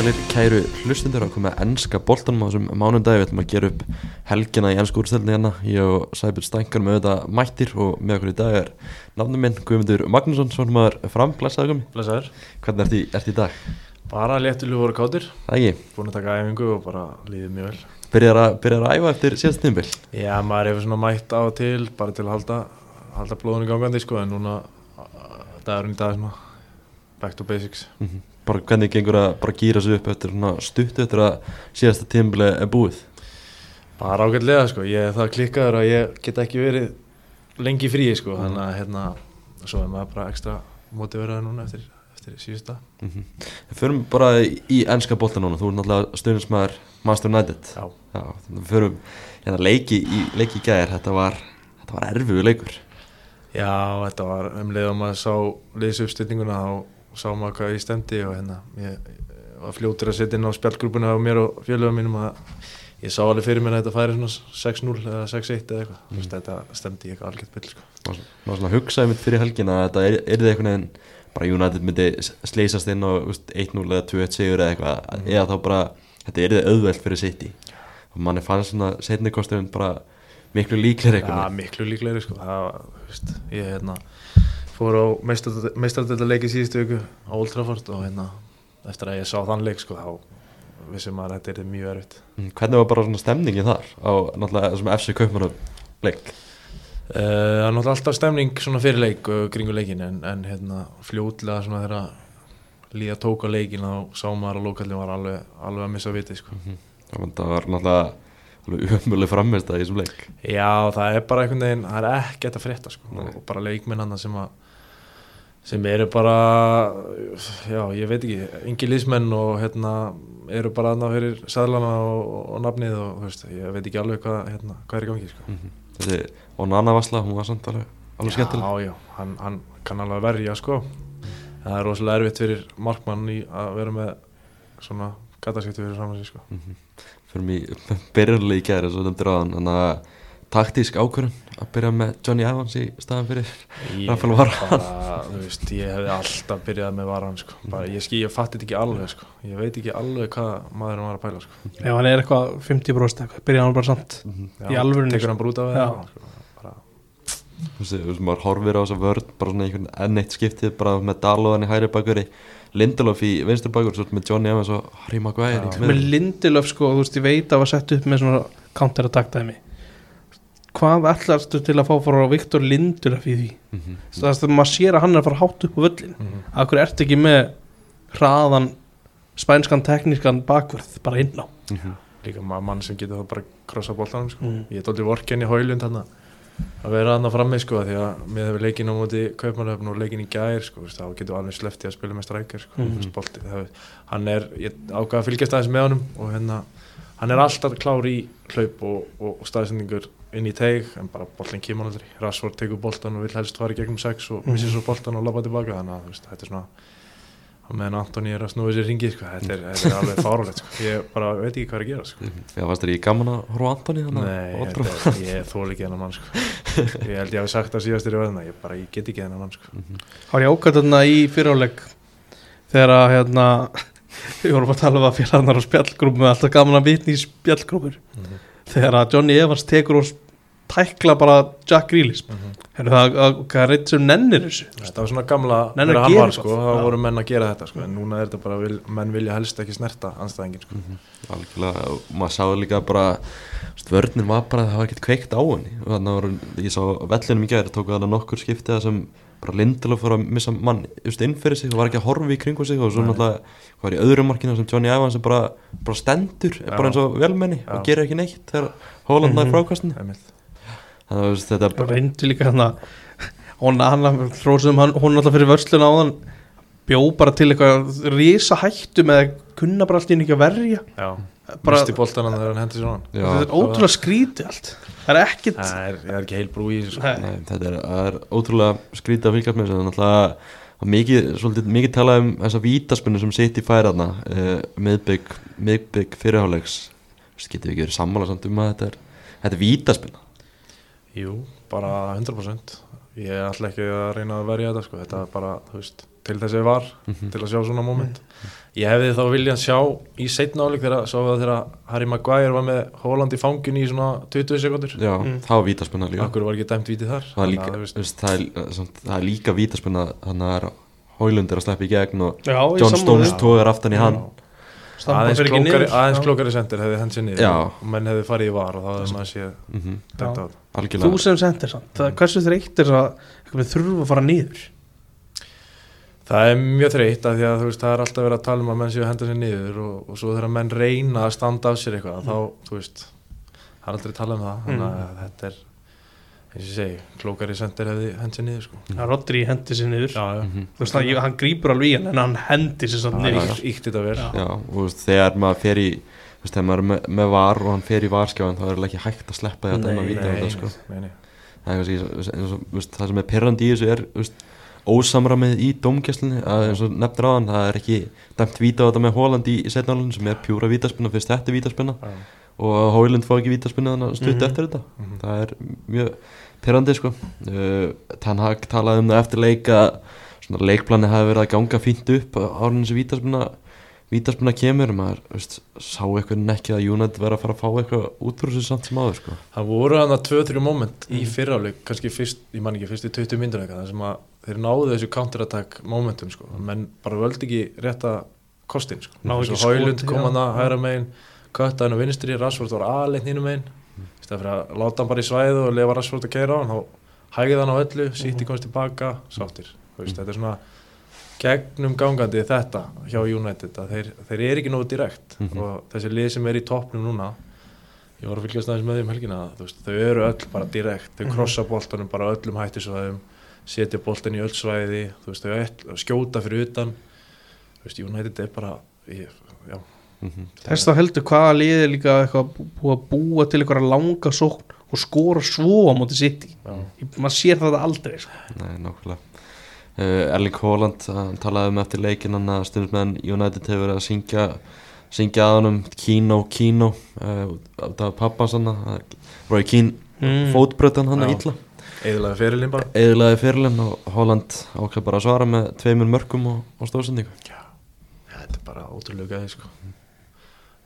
sælir kæru hlustundur að koma að ennska boltanum á þessum mánundagi við ætlum að gera upp helgina í ennsku úrstöldinni hérna. Ég og Sæbjörn Stængar með þetta mættir og með okkur í dag er nafnum minn Guðmundur Magnússon svona maður fram, blessaður Guðmi Blesaður hvernig ert í, ert í dag? Bara léttilega voru kátir. Það ekki, Búin að taka æfingu og bara líðið mjög vel. Byrjar að, byrjar að æfa eftir síðast tímbil Já, maður hefur svona mætt á til bara til að halda, halda blóðinu gangandi sko en núna svona back to basics. Mm bara hvernig gengur að bara gýra sig upp eftir stuttu eftir að síðasta tímbil er búið? Bara ágætlega sko, ég það klikkaður að ég get ekki verið lengi frí sko. Þannig að hérna, svo er maður bara ekstra motiveraður núna eftir, eftir síðusta mm -hmm. Förum bara í ennska bolta núna, þú er náttúrulega stundismæður Master United. Já, Já, förum hérna leiki í, leiki í gæðir, þetta var, þetta var erfiðu leikur. Já, þetta var um leið að maður sá liðs uppstillinguna þá sá maður hvað ég stemdi og hérna ég, var fljótur að setja inn á spjallgrúpuna á mér og félögum mínum að ég sá alveg fyrir mér að þetta færi svona 6-0 eða 6-1 eða eitthvað mm. þetta stemdi ég eitthvað algjört byll sko. svona- maður svona hugsaði mitt fyrir helgina að þetta er, er þið einhvern veginn bara United myndi sleisast inn úst, 1-0 eða 2-1 sigur eða eitthvað Mhm. eða þá bara, þetta er þið auðvelt fyrir City og manni fannst svona setni kosturinn bara miklu líklir Já, eitthvað miklu líklegri sko. það veist, ég hérna fór á meistardölda leiki síðustu viku á Old Trafford og hérna eftir að ég sá þann leik sko, þá vissum maður að þetta er mjög erfitt. Mm, hvernig var bara svona stemningin þar á náttúrulega þessum FC Kaupmann leik? Uh, Það er náttúrulega alltaf stemning svona fyrir leik og kringu leikin en, en hérna fljótlega svona þegar líða tók á leikin þá sá maður að lókallin var alveg, alveg að missa viti sko. þannig að það var náttúrulega alveg umöðuleg framist í þessum leik. Já, það er bara einhvern veginn, það er ekkert að frétta sko. Og bara leikminn hann sem að sem eru bara já, ég veit ekki, yngi liðsmenn og hérna eru bara aðna fyrir sæðlana og, og nafnið og þú veist, ég veit ekki alveg hvað, hérna, hvað er í gangi sko. mm þessi Onana Vasla, hún var samt alveg alveg skemmtileg. Já, já, hann, hann kann alveg verja sko. Það er rosalega erfitt fyrir markmann í að vera með svona gataskipti fyrir saman sig sko. Fyrir mig byrjarlega í gæri svo nefndir á hann þannig að taktísk ákvörðun að byrja með Johnny Evans í staðan fyrir Rafael veist, ég hefði alltaf byrjað með varan sko. bara, ég, skil, ég fatti þetta ekki alveg sko. ég veit ekki alveg hvað maðurinn var að pæla sko. Ef hann er eitthvað 50% eitthvað, byrja hann bara samt Já, Í alvörunni, tekur sko. hann brúta við Já. það sko. bara, þú veist, maður horfir á þessa vörð bara svona einhvern enn eitt skiptið bara með Dalóðan í hæri bakveri Lindelof í vinstur bakveri svo með Johnny Evans og Harry Maguire. Með. Lindelöf sko, þú veist, ég veit að var sett upp með svona counter-attack dæmi Hvað ætlarstu til að fá frá Viktor Lindelöf í því? Mhm. Það er að maður sér að hann er að fara hátt upp á völlin mm, Akkur ertu ekki með hraðan spænskan teknískan bakvörð bara inn á Mhm. líka ma- mann sem getur það bara krossa boltanum sko. Mm. ég er dóldi vorkenni Hólund hann að vera hann að frammi sko, því að með hefur leikin á móti kaupmannöfn og leikin í gær sko, þá getur alveg sleftið að spila með strækjar sko, Mhm. mm. hann er ég ákvað að fylgjast aðeins með honum og hérna, hann er alltaf klár í hlaup og, og, og staðsendingur inn í teig en bara boltin kemur aldrei Rashford tegur boltan og vil helst fara í gegnum sex og Mhm. missir svo boltan og labba tilbaka þannig að veist, þetta er svona á meðan Antoni er að snúið sér ringi sko. þetta, er, þetta er alveg fárulegt sko. ég bara veit ekki hvað er að gera sko. Já, varst þér í gaman að horfa Antoni Nei, að ég þól ekki þennan mann sko. Ég held ég hafi sagt það í verðina Ég bara, ég get ekki þennan mann sko. Það var ég ákvæmt þarna í fyriráleik þegar að hérna við vorum að tala um að félagnar á spjallgrúpum með alltaf gaman að vitni í spjallgrúpur þegar að Johnny Evans tekur og tækla bara Jack Grealish. Herru það, að- hvað er reitt sem nennir þessu? Þetta var svona gamla Nenna Þegar að gera sko, þá Já. voru menn að gera þetta sko. En núna er þetta bara, vil, menn vilja helst ekki snerta anstæðingin sko. algjörlega, og maður sá líka bara vörnin var bara, það var ekkert kveikt á henni. Þannig var, ég sá vellinum í gæri tóku þannig nokkur skiptið sem bara Lindelof fór að missa mann just inn fyrir sig og var ekki að horfa í kringu sig og svo náttúrulega var í öðrum markinu sem Johnny Evans sem bara, bara stendur, er bara eins og velmenni og Já. gerir ekki neitt þegar Hóland nær Mhm. frákastinu Einmitt. þannig að þetta og reyndi líka hann hann, hún alltaf fyrir vörsluna á hann bjó bara til eitthvað rísa hættu með að kunna bara allt í einu ekki að verja. Já, bara, misti boltan þegar hann hendi sér hann. Þetta er ótrúlega skrítið allt. Það er ekkit Það er, er ekki heil brú í þessu sko. Þetta er, er ótrúlega skrítið að fylgjast með þessu, að er mikið, svolítið, mikið talað um þessa vítaspunni sem sitt í færaðna uh, miðbygg, miðbygg fyrirháleiks. Getur við ekki verið sammála samt um að þetta er þetta er vítaspunna Jú, bara 100% Ég ætla ekki að reyna að verja þetta sko. Þetta er bara, þú veist til þessi var Mhm. til að sjá svona moment ég hefði þá viljað sjá í setna áleik þegar sá við það þegar Harry Maguire var með Holland í fangin í svona 20 sekundur Já, Mm. það var vítaspunna líka. Okkur var ekki dæmt vítið þar? Það er líka, það það er líka vítaspunna þannig að það er Hólund er að sleppa í gegn og Já, John Stones því. tóðar aftan í hann. Stampa aðeins klókari, aðeins Já. klókari sendir hefði henn sér niður. Já. og menn hefði farið í var og þá hefði maður séð mm það algjörlega. Þú sem sendir samt, það, hversu þreytt er það að þurfa að fara niður Það er mjög þreytt að því að þú veist, það er alltaf verið að tala um að menn séu að henda sér niður og, og svo þegar menn reyna að standa af sér eitthvað þá, þú veist, það er aldrei talað um það þannig að þetta er, eins og ég segi, klókari sendir hefði hend sér niður sko. að Rodri hendi sér niður. Já, já, Mhm. Þú veist, það, ég- hann grípur alveg í hann en hann hendi sér samt það niður. er íkt þetta vel. Já. Og þú veist, þegar maður fer í þú veist, þegar maður er með, með var og hann fer í varskjáðan þá er ekki hægt að sleppa að þetta sko. Nei, nei. það, er kannski, eins og, þú veist, það sem er perrandi í þessu er þú veist, ósamramið í dómgæslinni að eins og nefnir á hann það er ekki dæmt víta á þetta með Hóland í, setnálun sem er pjúra vítaspinna fyrst þetta er vítaspinna Já. og Hóland fá ekki vítaspinna þannig að stutt Mhm. eftir þetta Mhm. það er mjög perrandi sko uh, Ten Hag talaði um það eftir leik að svona leikplani hafi verið að ganga fínt upp árið þessi vítaspinna vítaspinna kemur maður veist, sá eitthvað ekki að United verið að fara að fá eitthvað út úr þessu samt sem áður sko. Það voru hann að 2-3 moment í Mhm. fyrráleik, kannski fyrst, ég man ekki, fyrst í 20 myndur eitthvað, þar sem að þeir náðu þessu counterattack momentum sko, menn bara völdi ekki rétta kostin sko, Náðu ekki Hólund skoti, kom hann að hæra megin, kötta hann á vinstri, Rashford var aðleint hínum megin, í stæð fyrir að láta hann bara í svæðu og lefa Rashford að keira á hann, þá hægði hann á öllu, City komst tilbaka, sáttir, veist, þetta er svona gegnum gangandi þetta hjá United, að þeir, þeir eru ekki nógu direkt Mhm. og þessi lið sem er í toppnum núna ég var að fylgjast aðeins með því um helgina veist, þau eru öll bara direkt þau Mhm. krossa boltanum bara á öllum hættisvæðum setja boltan í öll svæði veist, þau öll, skjóta fyrir utan veist, United er bara ég, já, mm Þess þá heldur hvaða liði er líka búið að búa til eitthvað langa sókn og skora svo á móti City já. Ég- maður sér það aldrei sko. Nei, nákvæmlega uh, Erling Haaland, hann talaði um eftir leikin hann að stundismenn United hefur verið að syngja syngja að honum Kino, Kino uh, af pappa sann Roy Keane Mm. fótbrötan hann að illa. Eðlaði fyrirlin bara. Eðlaði fyrirlin og Haaland ákveð bara að svara með tveimur mörgum og, og stóðsendingu já, þetta er bara ótrúlega gæði sko.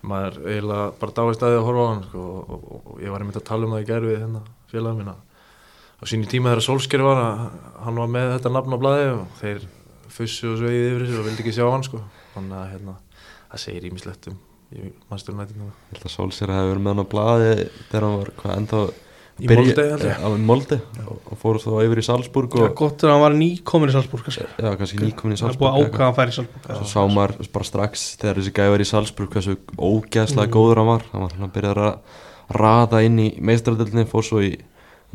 maður eiginlega bara dáist að því að horfa á hann sko, og, og, og ég var einmitt að tala um það í gerfi hérna félagum mína á sínu tíma þegar Solskjær var að hann var með þetta nafn á blaði og þeir fussu og sveiði yfir þessu og vildi ekki sjá hann sko. þannig að hérna, það segir ímislegt um í mannsturunættin Ég held að Solskjær hefði verið með hann á blaði þegar hann var hvað ennþá Í Molde, í Molde. Og, og fór svo yfir í Salzburg og gott að hann var nýkomin í Salzburg já, kannski nýkomin í Það er búið Salzburg ákvæða að færa í Salzburg. Svo sá maður bara strax þegar þessi gæði var í Salzburg hversu ógeðslega Mm. góður hann var. Hann var hann að byrja að raða inn í meistradöldinni, fór svo í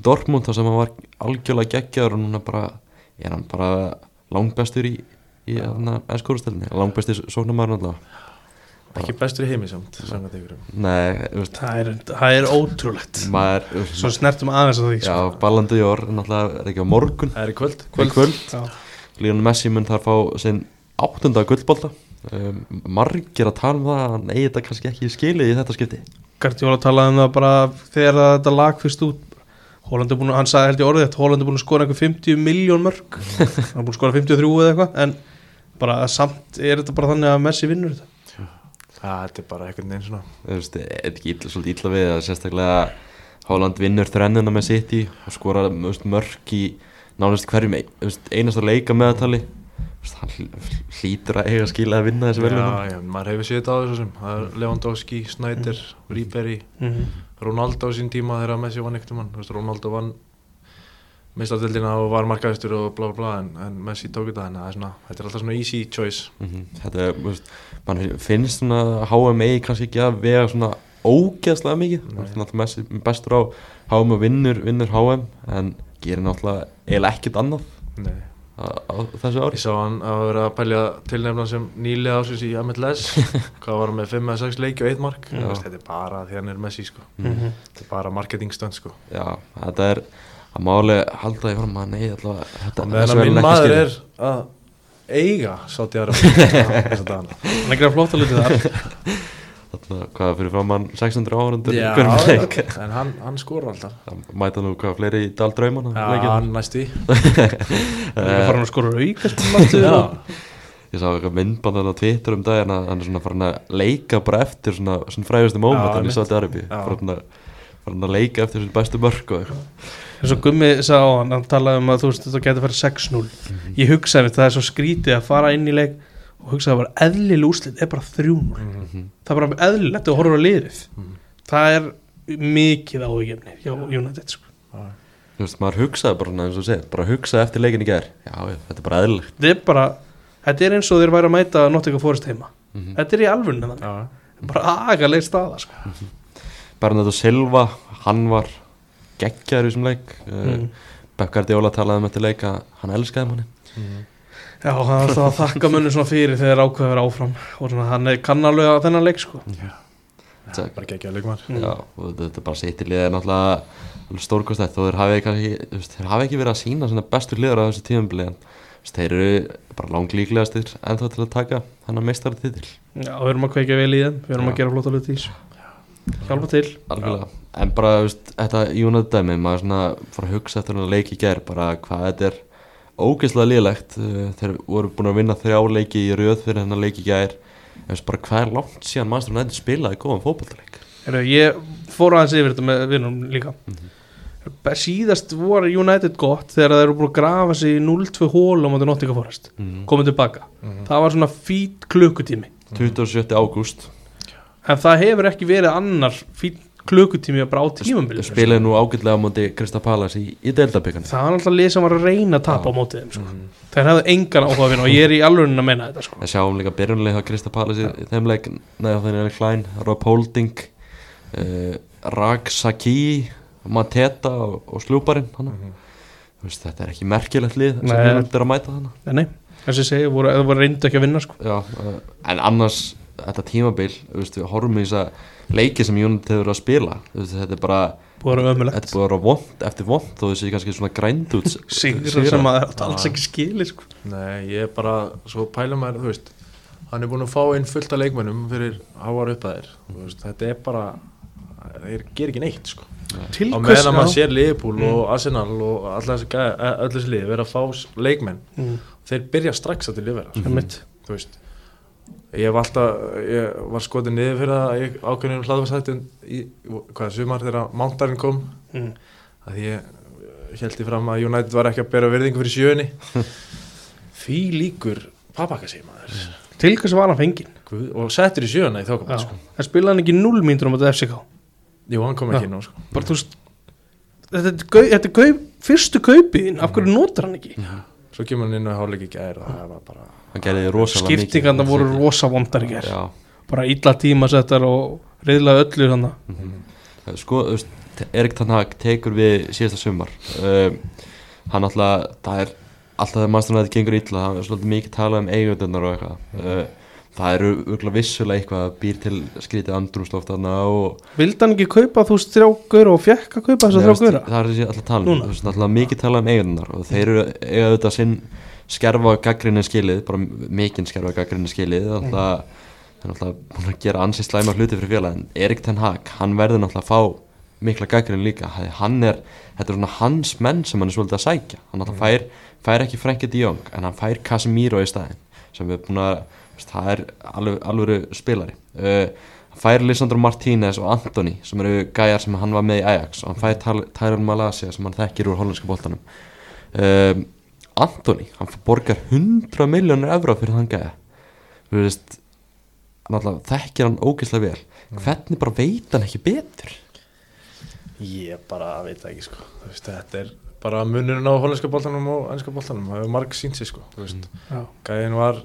Dortmund þar sem hann var algjörlega geggjaður og núna bara, er hann bara langbestur í, í ennskórustöldinni, langbestur sóknarmæður náttúrulega. Ekki bestur í heimi samt nei, Það er, það er ótrúlegt. Maður Svo snertum aðeins að því já, sko. ballandi í orð náttúrulega er ekki á morgun? Það er í kvöld, kvöld, Já. Lionel Messi mun þar fá sinn áttunda gullbolta. Um, margir að tala um það að hann eigi þetta kannski ekki skilið í þetta skipti. Gardiola talaði um það bara þegar að þetta lag fyrst út Holland er búin, hann sagði held ég orðið þetta Holland er búin að skora einhver 50 miljón mörg hann er búin að skora 53 eða eitthvað en bara samt er þetta bara þannig að Messi vinnur þetta. Það er bara einhvern veginn svona. Þú veist, er ekki illa, svolítið illa við að sérstaklega Holland vinnur þrennuna með City og skora mörk í nánast hverjum einasta leika meðatali hann hl- hlýtur að eiga skila að vinna þessi velun já, já, maður hefur séð þetta á þessu sem það er Lewandowski, Snyder, Ribery. Mm -hmm. Ronaldo á sín tíma þegar Messi vann ekkert um hann Ronaldo vann meistardildina og var markaðistur og bla bla bla en, en Messi tók þetta þannig að þetta er alltaf svona easy choice. Þetta er, veist, mann finnst svona HMA kannski ekki að vega svona ógeðslega mikið. Náttúrulega Messi bestur á HM og vinnur, vinnur HM en gerir náttúrulega eiginlega ekkert annað. Nei. Á, þessu ári. Ég sá hann að vera að pælja tilnefna sem nýlega ásins í MLS hvað var hann með 5 eða 6 leiki og 1 mark? Þetta er bara því hann er Messi sko. Mhm. þetta er bara marketing stönd sko. Já, þetta er að máli halda því fram að þetta, og meðan að minn maður er að eiga sátt í aðra hann er ekki að flóta lítið þar Þarna, hvað fyrir fram hann 600 áhundur en hann, hann skora alltaf. Mæta nú hvað fleiri í Dal Drauman Já, hann næst í Það er að fara að skora auka spilum Já, Ég sá eitthvað myndband á Twitter um daginn að hann er svona farin að leika bara eftir svona, svona frægustu móment hann í Arabi Já. farin að, að leika eftir þessu bestu mörk og eitthvað. Eins og Gummi sagði á hann, hann talaði um að þú veist þetta getur farið 6-0 ég hugsaði mér, það er svo skrítið að fara inn í leik og hugsaði að bara eðlileg úslit er bara 3-0 Mhm. það er bara eðlilegt að horfa á liðið Mhm. það er mikið áhugjefni hjá United sko. Þú veist, maður hugsaði bara eins og þú segir bara hugsaði eftir leikin í gær Já, þetta er bara eðlilegt þetta er bara, þetta er eins og þeir væri að mæta Nottingham Forest heima, Mhm. þetta er í þannig, já, bara agaleg staða sko. Bernardo Silva, hann var geggjar í þessum leik mm. mm. Bekkar Djóla talaði um eftir leik að hann elskaði manni Mhm. Já, hann er alltaf að þakka munni svona fyrir þegar þeir ákveða að vera áfram. Og svona, hann er kannarlega á þennan leik sko. Það er bara geggja leikmar Mm. Já, og þetta er bara sitt í liðið náttúrulega alveg stórkostætt og þeir hafi, veist, þeir hafi ekki verið að sína svona bestu liður á þessu tíðumbili en þeir eru bara langlíklegastir ennþá til að taka hennar meistari titil já, við erum að kveikja vel í þeim. Við erum Já. að gera flóta hluti í þessu. Hjálpa til. Algjörlega, en bara þetta United dæmi, maður svona fór að hugsa eftir ógeðslega liðlegt Uh, þeir voru búin að vinna þrjá leiki í röð fyrir hennar leik í gær en veist, bara hvað er langt síðan maður nætti spilaði góðan fótballtaleik Heru, ég fór aðeins yfir þetta með vinnum líka Mhm. síðast voru United gott þegar þeir eru búin að grafa sig í 0-2 hól á móti Nottingham Forest mm. komið tilbaka, Mhm. það var svona fít klukkutími 27. ágúst en það hefur ekki verið annar fít klukkutími að bara á tímambil spilaði nú ágætlega á móti Krista Pallas í, í deildabikana það var alltaf lið sem var að reyna að tapa á mótið þeim sko. Mhm. þeir hefðu engan áhuga að vinna og ég er í alveg að meina þetta sko. Við sjáum líka byrjunlega á Krista Pallas í þeim leik neða þannig er Klein, Rob Holding uh, Rag Saki Mateta og, og. Þú veist, þetta er ekki merkilegt lið sem við er að mæta þannig þessi segi, voru, það voru reyndu ekki að vinna sko. Já, uh, en annars þetta tímabil, þú veist, við horfum í þess að leiki sem Jónit hefur verið að spila þú veist, þetta er bara, búið að vera ömulegt þetta er búið að vera vond eftir vond þó þessi kannski svona grænd út sigur sem að það er alls ekki skili sko. Nei, ég er bara svo pæla maður, þú veist hann er búin að fá inn fullt af leikmönnum fyrir háar upp að þér Þú veist, þetta er bara þeir ger ekki neitt sko. til á meðan að maður sér Liverpool og Arsenal og allar þessi gæ- öll þessi lið vera að fá leikmenn Mm, þeir byrja strax að til sko. einmitt. þú veist ég hef alltaf, ég var skotið niður fyrir það ég ákveðinu hlaðvarsættin í, hvað, sumar þegar Mántarinn kom Mm. að því ég held í fram að United var ekki að bera virðingu fyrir sjöunni því líkur papaka sig maður til hvers var hann fenginn Guð, og settur í sjöuna í Já. þókum sko. en spilaði hann ekki 0 mínútur á þetta FCK jú, hann kom Já. ekki nú sko. bara þú veist þetta er, gau, þetta gau, fyrstu kaupiðin af hverju notar hann ekki svo kemur hann inn og háleik í gær og það var bara hann gerði rosalega mikið. Skiptingarna voru rosa vondar í Já, bara illa tímasettar og reyðlega öllu þannig sko, þú veist, Erik Tanhag tekur við síðasta sumar. Um, hann alltaf, það er alltaf þegar mannstofnæði þetta gengur illa, það er svolítið mikið talað um eigundunar og eitthvað. Uh, það eru örgulega vissulega eitthvað að býr til skrítið andrumsloft þarna og vildi hann ekki kaupa þú gauðra og fekk að kaupa þess að gauðra það er þessi alltaf tala um, þú veist, alltaf mikið talað um eigundunar og þeir eru eiga auðvitað sinn skerfa gaggrinni skilið, bara mikinn skerfa gaggrinni skilið, alltaf það er alltaf búin að gera ansið slæma hluti fyrir félagin Erik Ten Hag, hann verður náttúrulega að fá mikla gaggrinni líka, hann er þetta er svona hans menn sem hann er svolítið að sækja. Hann alltaf fær, fær ekki Frenkie de Jong en hann fær Casemiro í staðinn sem við búin að, það er alveg, alveg spilari. Uh, fær Lisandro Martínez og Antoni sem eru gæjar sem hann var með í Ajax og hann fær Tyrell Malasia sem hann þekkir úr hollandska boltanum. Um, Antoni, hann borgar 100 miljónur evra fyrir þann gæja. Þú veist þekkir hann ógeðslega vel. Hvernig bara veit hann ekki betur? Ég bara veit ekki sko. Þú veist, þetta er bara munurinn á hollandska boltanum og ennska boltanum. Það hefur marg sínt sig sko. Þú veist, Já. gæðin var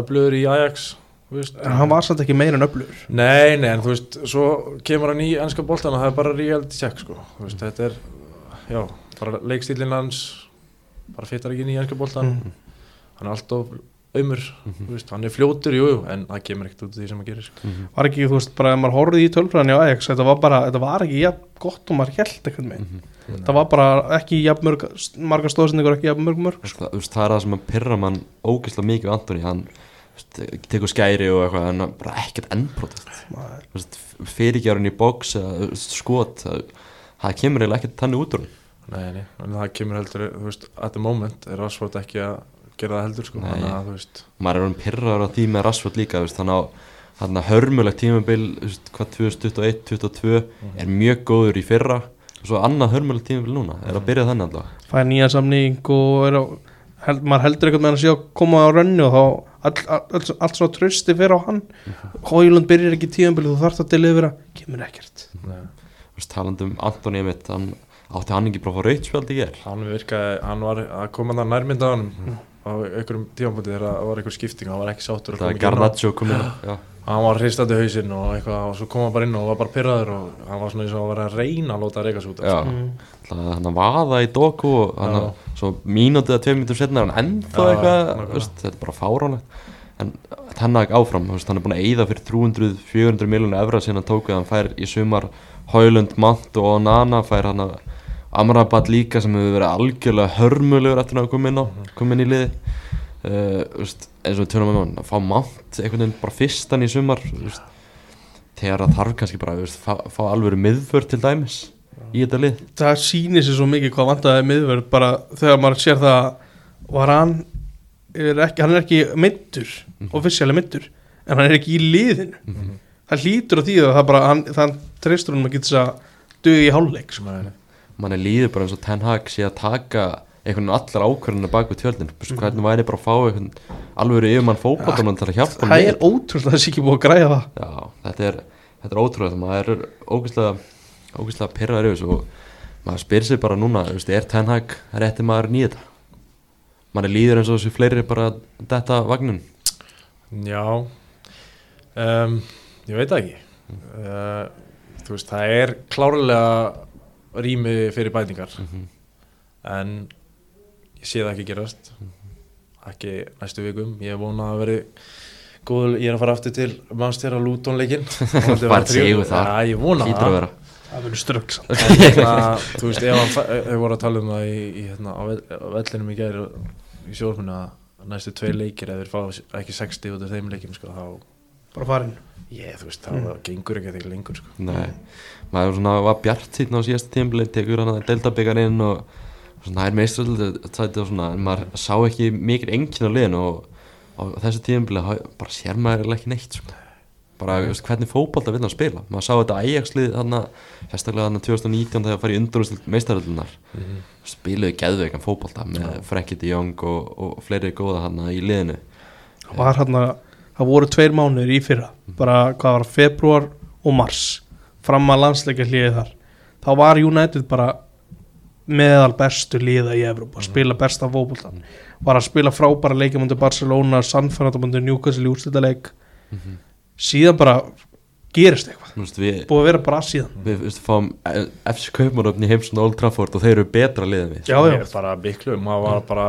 öflugur í Ajax þú veist. en hann var samt ekki meira en öflugur Nei, nei, en þú veist, svo kemur hann í ennska boltan og það er bara reality check, sko. Þú veist, þetta er, já, bara leikstílinn hans, bara fittar ekki inn í ennska boltan. Mm. Hann er alltaf auðmur, þú veist, hann er fljótur, jú, jú, en það kemur ekkert út af því sem hann gerir, sko. var ekki, þú veist, bara ef maður horfði í tölfræðan í Ajax, þetta var bara, þetta var ekki jafn gott og maður held eitthvað með það var bara ekki jafn mörg marga stóðsendingur, ekki jafn mörg mörg sko. það er það sem að pyrra mann ógeðslega mikið tekur skæri og eitthvað en bara ekkert endbrótast fyrirgjörun í box eða skot það, það kemur eiginlega ekkert þannig út úr Nei, nei, en það kemur heldur, þú veist, at the moment er Rashford ekki að gera það heldur, sko, Nei. þannig að, þú veist, maður er um pyrraður á því með Rashford líka veist, hann á hann að hörmulegt tímabil hvað 2021-2022 er mjög góður í fyrra. Og svo annað hörmulegt tímabil núna er að byrja þannig alltaf fæði nýja samning og er á, held, maður heldur eitthvað með hann að sé að koma á rönnu og þá all, all, all, allt svo trösti fyrir á hann. Hóilund byrjar ekki tíðanbili þú þarft að delivera, kemur ekkert. Nei, Þú veist, talandi um Antoni mitt hann átti hann ekki bara að fá rautspjald í ger hann virkaði, hann var að koma það nærmynda á hann á einhverjum tímanbúti þegar það var einhver skipting, hann var ekki sáttur að koma er ekki hann var hristandi hausinn og eitthvað og svo kom hann bara inn og var bara pyrraður og hann var svona eins og að vera að reyna að láta að reyka svo út Já, Mm. hann að vaða í doku og hann að, svo mínútið að tveim mínutum setna er hann ennþá eitthvað, veist, þetta er bara fáránlegt. En hann að áfram, veist, hann er búin að eyða fyrir 300-400 miljónu evra síðan hann tók hann fær í sumar Hólund, Mant og Nana fær hann að Amrabat líka sem hefur verið algjörlega hörmulegur eftir að koma inn á, koma inn í liði eins og við tölum um hann að fá Mant einhvern veginn bara fyrstan í sumar þegar það þarf kannski bara veist, fá, fá alvöru miðvörð til dæmis í þetta lið. Það sýnir sér svo mikið hvað vandaði miðverð bara þegar maður sér það var hann er ekki, hann er ekki myndur Mhm. offisíali myndur en hann er ekki í liðinu. Það hlýtur á því að það bara hann, þann treystur hann að geta þess að duði í hálfleik sko. Mann er líður bara eins og Ten Hag sé að taka einhvern veginn allar ákvörðinu bak við tjöldin. Mm. hvernig væri bara að fá einhvern alvöru yfirmann fótballtunum til að hjálpa það er ótrúlega að sé ekki búið að græja það. Já, þetta er, þetta er ótrúlega maður er ógeðslega ógeðslega pyrraður yfir þessu og maður spyr sig bara núna, veist, er Ten Hag rétti maður nýja þetta? Mann er líður eins og þessu fleiri bara þetta vagnin. Já um, Ég veit það ekki. Uh, Þú veist, það er klárlega rými fyrir bætingar. En ég sé það ekki gerast. Ekki næstu vikum. Ég vona að veri góð, ég er að fara aftur til mannstæra Luton-leikin Bara þar. Já, ég vona það. vera. Það verður hérna, þú veist, við vorum að tala um það í, í, hérna, á vell- á vellinum í gæri í sjórfinu að næstu tvei leikir ef þeir fá ekki 60 út af þeim leikim sko, þá, bara farin ég, þú veist, þá gengur ekki eitthvað lengur sko. Nei, maður svona var bjart sýtna á síðasta tímbilið, tekur hann að deltabikar inn og svona er svona, en maður sá ekki mikil enginn á liðinu og á þessu tímbilið bara sér maður ekki neitt sko. bara veist, hvernig fótbolta vil hann spila? Maður sá þetta Ajax-lið þarna festaklega þarna 2019 þegar það farið undurústild meistaröldunar spiluðu geðveikan fótbolta með Frenkie de Jong og, og fleiri góða hann í liðinu. Það var hann að það voru tveir mánuður í fyrra bara hvað var februar og mars fram að landsleika hliðið þar. Þá var United bara meðal bestu liða í Evrópa spila besta fótboltan var að spila frábæra leikjamundi Barcelona Sanfernandamundi Newcastle í úrslitaleik. Síðan bara gerist eitthvað. Veist, við, búið að vera bara síðan. við veist, fáum eh, FC Kaupmannöfni heimsson Old Trafford og þeir eru betra liðin við já, já, bara miklu, maður var bara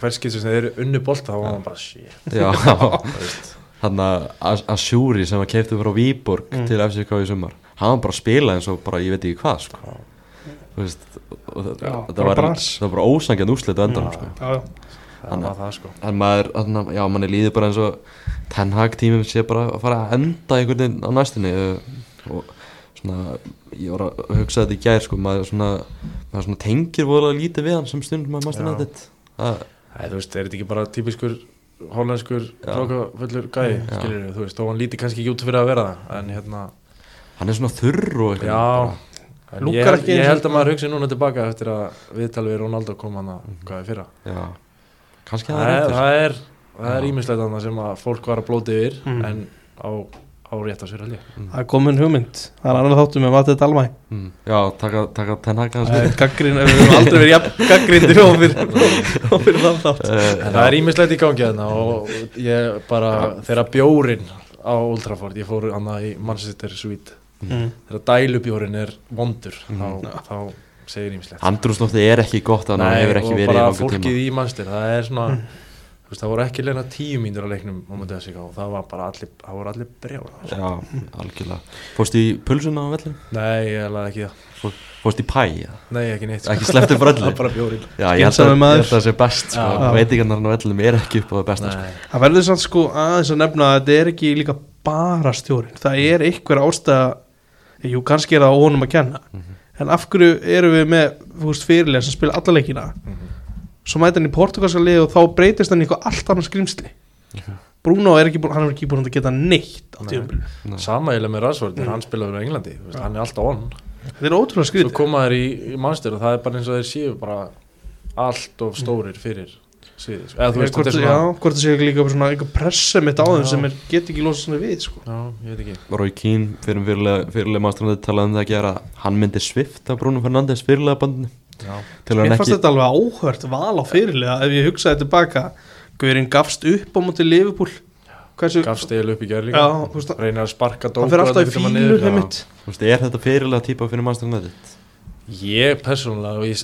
hverskið sem þeir eru unnu bolta þá var maður bara shit. Þannig að Asjúri sem að keiptu frá Víborg Mm. til FCK í sumar hann var bara að spila eins og bara ég veit ekki hvað sko. Þú veist, og það, það, var, það bara ósangjarn úrslit á endanum sko. já, já. það Þannig- var það sko. en maður, já, manni líður bara eins og Ten Hag tímum sé bara að fara að enda einhvern veginn á næstunni. Og, og svona ég var að hugsa þetta í gær sko, maður svona, maður svona tengir vorulega lítið við hann sem stundum að maður Já. stundum þetta Æ, þú veist, er þetta ekki bara típiskur trókafullur gæi, Já. skilir þú veist, þó hann líti kannski ekki út fyrir að vera það, en hérna hann er svona þurr og eitthvað Já, ég, ekki ég eins og- held að maður hugsi núna tilbaka eftir að viðtalið við Ronaldo kom hann að hvað er fyrra. Já, kannski það það er það er, það er Já. ímislegt annað sem að fólk var að blóti yfir Mm. en á, á rétt sér held ég. Það er komin hugmynd. Það er annar þáttum með Matið Dalmæ. Mm, já, taka, taka Ten Hag hans það er gaggrín, við höfum aldrei verið jafn gaggrindir og fyrir, þann þátt. En það er ímislegt í gangi þarna og ég bara, þegar bjórin á Old Trafford, ég fór hann í Manchester Suite, mm. þegar dælubjórin er vondur, Mhm. þá, þá segir ímislegt Andrúslofti er ekki gott að hann hefur ekki og verið í bara langa fólkið tíma. í mannstir það er svona þú veist, það voru ekki leina tíu mínur á leiknum þessi og það var bara allir, það voru allir brjála Já, algjörlega. Fórstu í pulsuna á vellinu? nei, ég laði ekki það. Fór, fórst í pæ já. Nei, ekki neitt. Ekki sleppti frá öllu? Bara bjórinn. Já, ég held að, að það sé best sko. Veitingarnar á öllum er ekki upp á það besta sko. Það verður samt sko aðeins að nefna að þetta er ekki líka bara stjórin Það er einhver ástæða Jú, kannski er það á honum að kenna. En af hverju erum við með veist, fyrirlega sem spila alla leikina? Svo mæti hann í portugalska lið og þá breytist hann í eitthvað allt annað skrimsli Bruno er ekki búin, hann er ekki búin að geta neitt á. Sama eiginlega með Rashford þegar hann spilaður á Englandi veist, Hann er alltaf on. Þetta er ótrúlega Svo skrítið koma þær í, í mannstur og það er bara eins og þeir séu bara allt of stórir fyrir sviðið sko. Eða þú veist, hvort, þetta er já, svona hvort það sé ekki líka bara svona eitthvað pressa mitt á þeim sem er, get ekki losa svona við sko. Já, ég veit ekki. Rói Kín fyrir fyrirlega, fyrirlega maðurstrandið talaði um það að gera hann myndi svifta Bruno Fernandes fyrirlega bandinu. Hann fannst ekki þetta alveg áhört val á fyrirlega ef ég hugsaði tilbaka. Guðurinn gafst upp á móti Liverpool. Hversu, gafst eil upp í gerð líka. Já, þú veist, Reynir að sparka dóku hann fyrir alltaf í fílur heimitt Þú veist, er þetta fyrirlega típa fyrir maðurstrandið Ég persónulega, ég,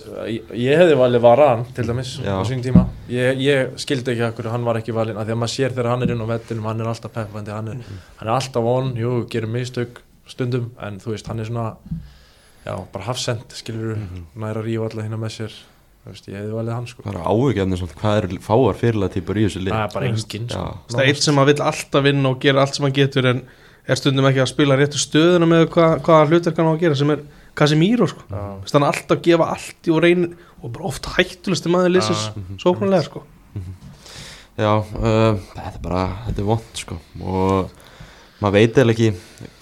ég, hefði valið Varan til dæmis Já. á sín tíma. Ég, ég skildi ekki akkur hann var ekki valinn af því að maður sér þegar hann er inn á vettinum hann er alltaf peppandi, hann er, hann er alltaf on jú, gerir mistök stundum en þú veist, hann er svona já, bara hafsend, skilur Mhm. næra rífa alla hérna með sér. Þú veist, ég hefði valið hann sko. Það er áhugjefni svona hvað eru fáar fyrirlega típur í þessu lið? Það er bara enginn sko. Það er eitt sem að vill alltaf vinna og gera allt sem hann getur en er stundum ekki að spila réttu stöðuna með hvað, hvaða hlutverk hann á að gera sem er Casemiro sko. Þess, hann er alltaf að gefa allt í og reynir og bara oft hættulegsti maður liðsins Já. sóknarlega sko. Já, uh, þetta er bara, þetta er vond sko. Og maður veit eða ekki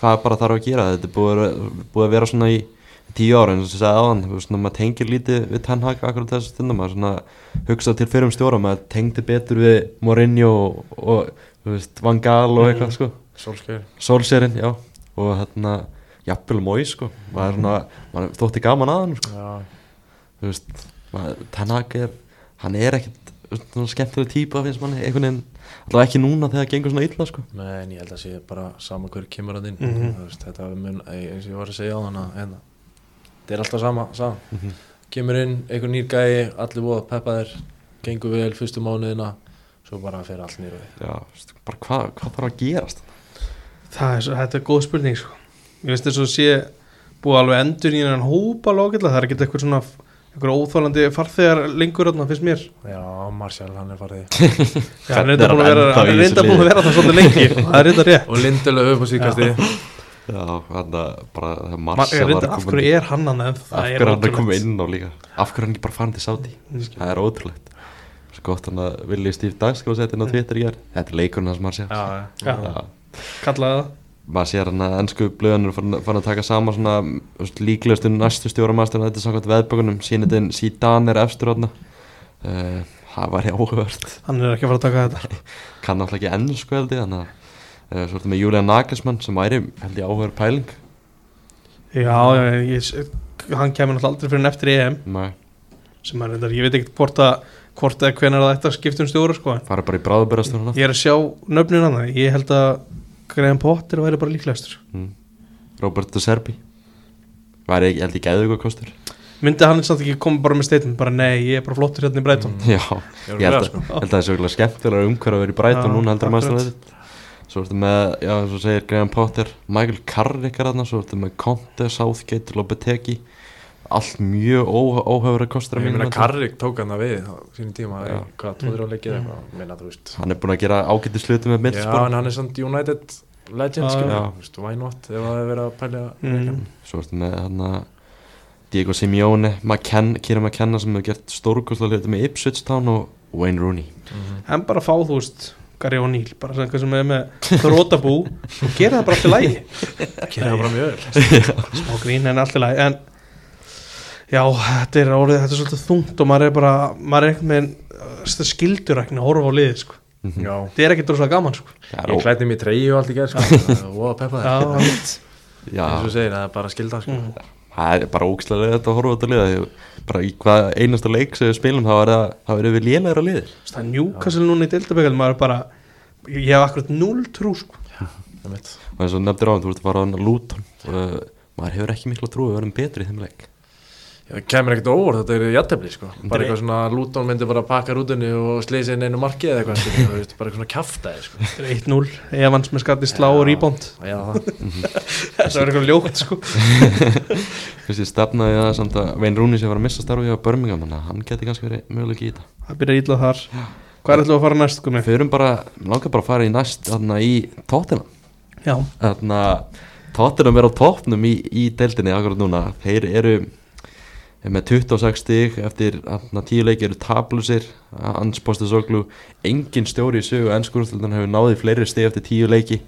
hvað bara þarf að gera. Þetta er búið, að- búið að vera svona í tíu ára eins og ég sagði áðan, þú veist, svona, maður tengir lítið við Ten Hag akkurat þessu stundum. Maður svona hugsa til fyrir um stjóra, maður tengdi betur við Mourinho og, og veist, Van Gaal og eitthvað sko. Solskjaer. Solserinn, já. Og hérna, jafnvel Mói sko maður er svona, maður þótti gaman að hann sko já, þú veist, Hag er hann er ekkert skemmtileg típa finnst manni, einhvern veginn allavega ekki núna þegar það gengur svona illa sko Nei, en ég held að sé bara sama hver kemur að inn Mhm. Þú veist, þetta mun, ei- eins og ég var að segja á þann að þetta er alltaf sama, sama. Mhm. kemur inn, einhver nýr gæi allir voða peppaðir, gengur vel fyrstu mánuðina, svo bara fer allt nýr við já, bara hvað hva þarf að gerast Það er, svo, þetta er góð spurning sko. Ég veist þess að sé búið alveg endur í hennan hópa lókilla, það er ekkert eitthvað svona eitthvað óþólandi farþegar lengur þarna finnst mér. Já, Marcial, hann er Já, hann er er reynda búin að hann vera, ennþá hann er í reynda þessu búin að liði? vera það svolítið lengi. Það er reynda rétt. Og Lindelöf upp á síkasti já, hann bara það er Man, Marcial af hverju er hann hann en af það hverju er hann er komið inn á líka? Af hverju hann ekki bara farin til Saudi það er ótrúlegt. Svo gott hann að Twitter í gerð þetta er leikurinn hans Marcial Já, Já. Já. kallaði það maður sér hann að ennsku blöðanur fann, að taka sama svona líklegustu næstu stjóramastur þetta er samkvæmt veðbökunum. Sínitinn síðan er efstur hann uh, það var áhugavert. Hann er ekki að fara að taka þetta. Kann náttúrulega ekki ennsku held ég þannig að uh, svo ertu með Julian Nagelsmann sem væri held ég áhugaður pæling. Já, ég, hann kemur náttúrulega aldrei fyrir en eftir EM Nei, sem er reyndar, ég veit ekkert hvort að hvort eða hvenær það ætti að skipta um stjóra sko. fara bara í bráðubörastur ég er að sjá nöfnin hann ég held að Graham Potter væri bara líklegastur mm. Robert De Serbi væri ekki, held ég gæðu ykkur kostur myndi hann samt ekki koma bara með steitum bara nei, ég er bara flottur hérna í Breitón Mm. já, ég held að, sko. held að það er svo skemmtilega umhverf að vera í Brighton Já, núna heldur að maður akkurat. stæði svo ertu með, já, eins og segir Graham Potter Michael Carrick er þarna, svo ertu með Conte, Southgate, Lopetegi allt mjög ó, óhefur að kostur að Ég meina. Karrik tók hann að við á sínum tíma, í hvað, tvoður á leikið eða eitthvað, meina þú veist. Hann er búin að gera ágættis hluti með en hann er samt United legend, veist, why not ef það er verið að pælja mm. svo ertu með hann Diego Simeone, Kira McKenna sem hefur gert stórkostlega hluti með Ipswich Town og Wayne Rooney. Mhm. en bara fá þú veist Gary O'Neill, bara sem eitthvað sem er með þrótabú og gera það bara allt í lægi Kynna það bara mjög vel. Smá grín en allt í lægi en já, þetta er orðið, þetta er svolítið þungt og maður er bara, maður er einhvern veginn uh, skildurækni að horfa á liðið sko. Mhm. Já, þetta er ekkert rosalega gaman sko. Er ég klætti mér treyju og allt í gerð, er voða peppa já, það já, eins og segir, það er bara skilda, sko. Mm. það er bara ógislega þetta að horfa á þetta því bara í hvað einasta leik sem við spilum þá er það, við lélegra liðir það er Newcastle núna í Dildabekal maður er bara, ég hef akkurat null trú sko. Og eins og nefndir á þú ert að fara á hann að Luton uh, maður hefur ekki miklu trú að vera betri í þeim leik Það kemur ekkert á óvart, þetta er jættefli sko. bara Þetta er- eitthvað svona Lúton myndi bara pakka rútunni og sleysi inn einu marki eða eitthvað þú veist, bara eitthvað svona kjaftaði sko. Þetta er 1-0 Evans með skatti slá og rýbónd Já, það, Þetta var eitthvað ljótt sko. Þessi stefnaði að samt að Vein Rúni sem var að missa starfi á Birmingham hann geti kannski verið möguleik í þetta. Það byrja ítla þar. Hvað er ætlum að fara næst? Við erum bara, langar bara að fara í næst þarna í tóttina Já, tóttina er á toppnum í, í deildinni akkurat núna. Þeir eru með 26 stig eftir 10 leiki eru tablusir Ans Postasoglu engin stjóri í sögu ennskúrstöldan hefur náði fleiri stig eftir 10 leiki.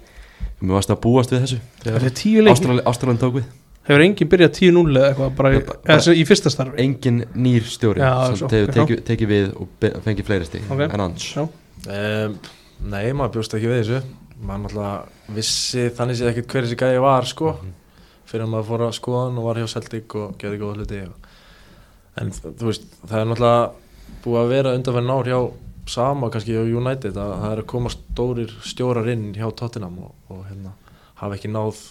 Mér varst að búast við þessu tíu Ástralin tók við. Hefur enginn byrjað 10-0 eða eitthvað bara, í- Bara- eða sem í fyrsta starfi? Engin nýr stjóri Já, sem hefur já. tekið teki við og fengið fleiri stig Ok. en hans um, Nei, maður bjóst ekki við þessu. Maður náttúrulega vissi þannig séð ekkert hver þessi gæði var sko. Fyrir að maður fór að skoða hann og var hjá Celtic og gerði góða hluti og... en þú veist, það er náttúrulega búið að vera undanferðin ár hjá sama kannski hjá United að það er að koma stórir stjórar inn hjá Tottenham og, og hérna, hafa ekki náð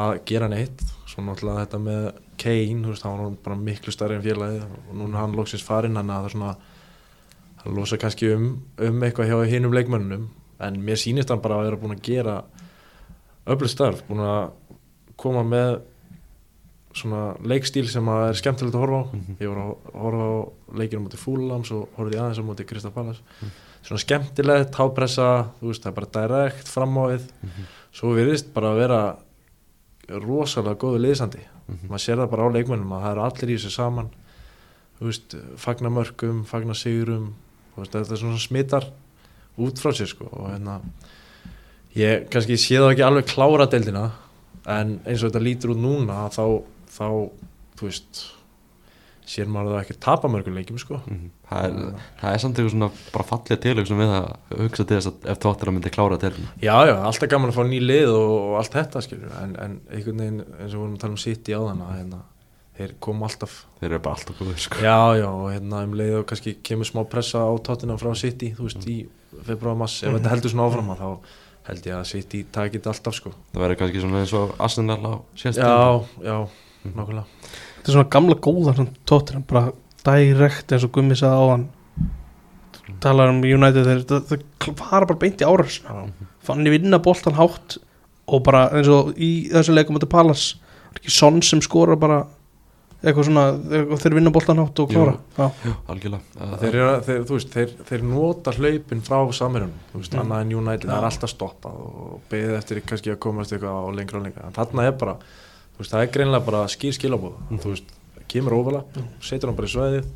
að gera neitt. Svo náttúrulega þetta með Kane veist, hann var bara miklu stærri en félagið og núna hann loksins farinn hann að það er svona það losa kannski um, um eitthvað hjá hinum leikmönnum en mér sýnist hann bara að vera búin að gera öflug starf, búin að koma með svona leikstíl sem er skemmtilegt að horfa á. Ég var að horfa á leikinu mútið Fúlams og horfði ég aðeins á mútið Kristaf Pallas svona skemmtilegt, hápressa þú veist, það er bara direkt fram á við. Svo virðist bara að vera rosalega góðu liðsandi. Maður sér það bara á leikmönnum að það eru allir í þessu saman. Þú veist, fagna mörgum, fagna sigurum veist, þetta er svona smittar út frá sér sko og hérna ég kannski sé það ekki alveg klára deildina en eins og þetta lítur út núna þá, þá þú veist sér maður það ekki tapa mörgum leikjum sko. Mhm. það, er, það er samt eitthvað svona bara fallið til við að hugsa til þess að ef tóttina myndi klára til Já, já, alltaf gaman að fá ný lið og, og allt þetta skilur en, en einhvern veginn eins og við vorum að tala um City á þann hérna, þeir koma alltaf þeir eru bara alltaf góður sko. Já, já, og hérna um leið og kannski kemur smá pressa á tóttina frá City þú veist, í februar mass ef þetta heldur svona áfram að þá held ég að City takit alltaf sko. Það verður kannski svona eins og Já, nákvæmlega. Þetta er svona gamla góða svona tóttir bara direkt eins og Gummi sagði á hann talar um United þeir það, það fara bara beint í árás. Já, fann ég vinna boltan hátt og bara eins og í þessu leikum þetta Pallas er ekki sonn sem skora bara eitthvað svona og þeir vinna boltan hátt og klára. Já, Já, algjörlega. Þeir, eru, þeir, þú veist, þeir, þeir nota hlaupin frá veist, Mm. annað en United það er alltaf stoppað og beðið eftir kannski að komast eitthvað á lengra og lengra. En þarna er bara, veist, það er greinlega bara skýr skilabóð, þú veist, kemur óvala setur hann bara í sveðið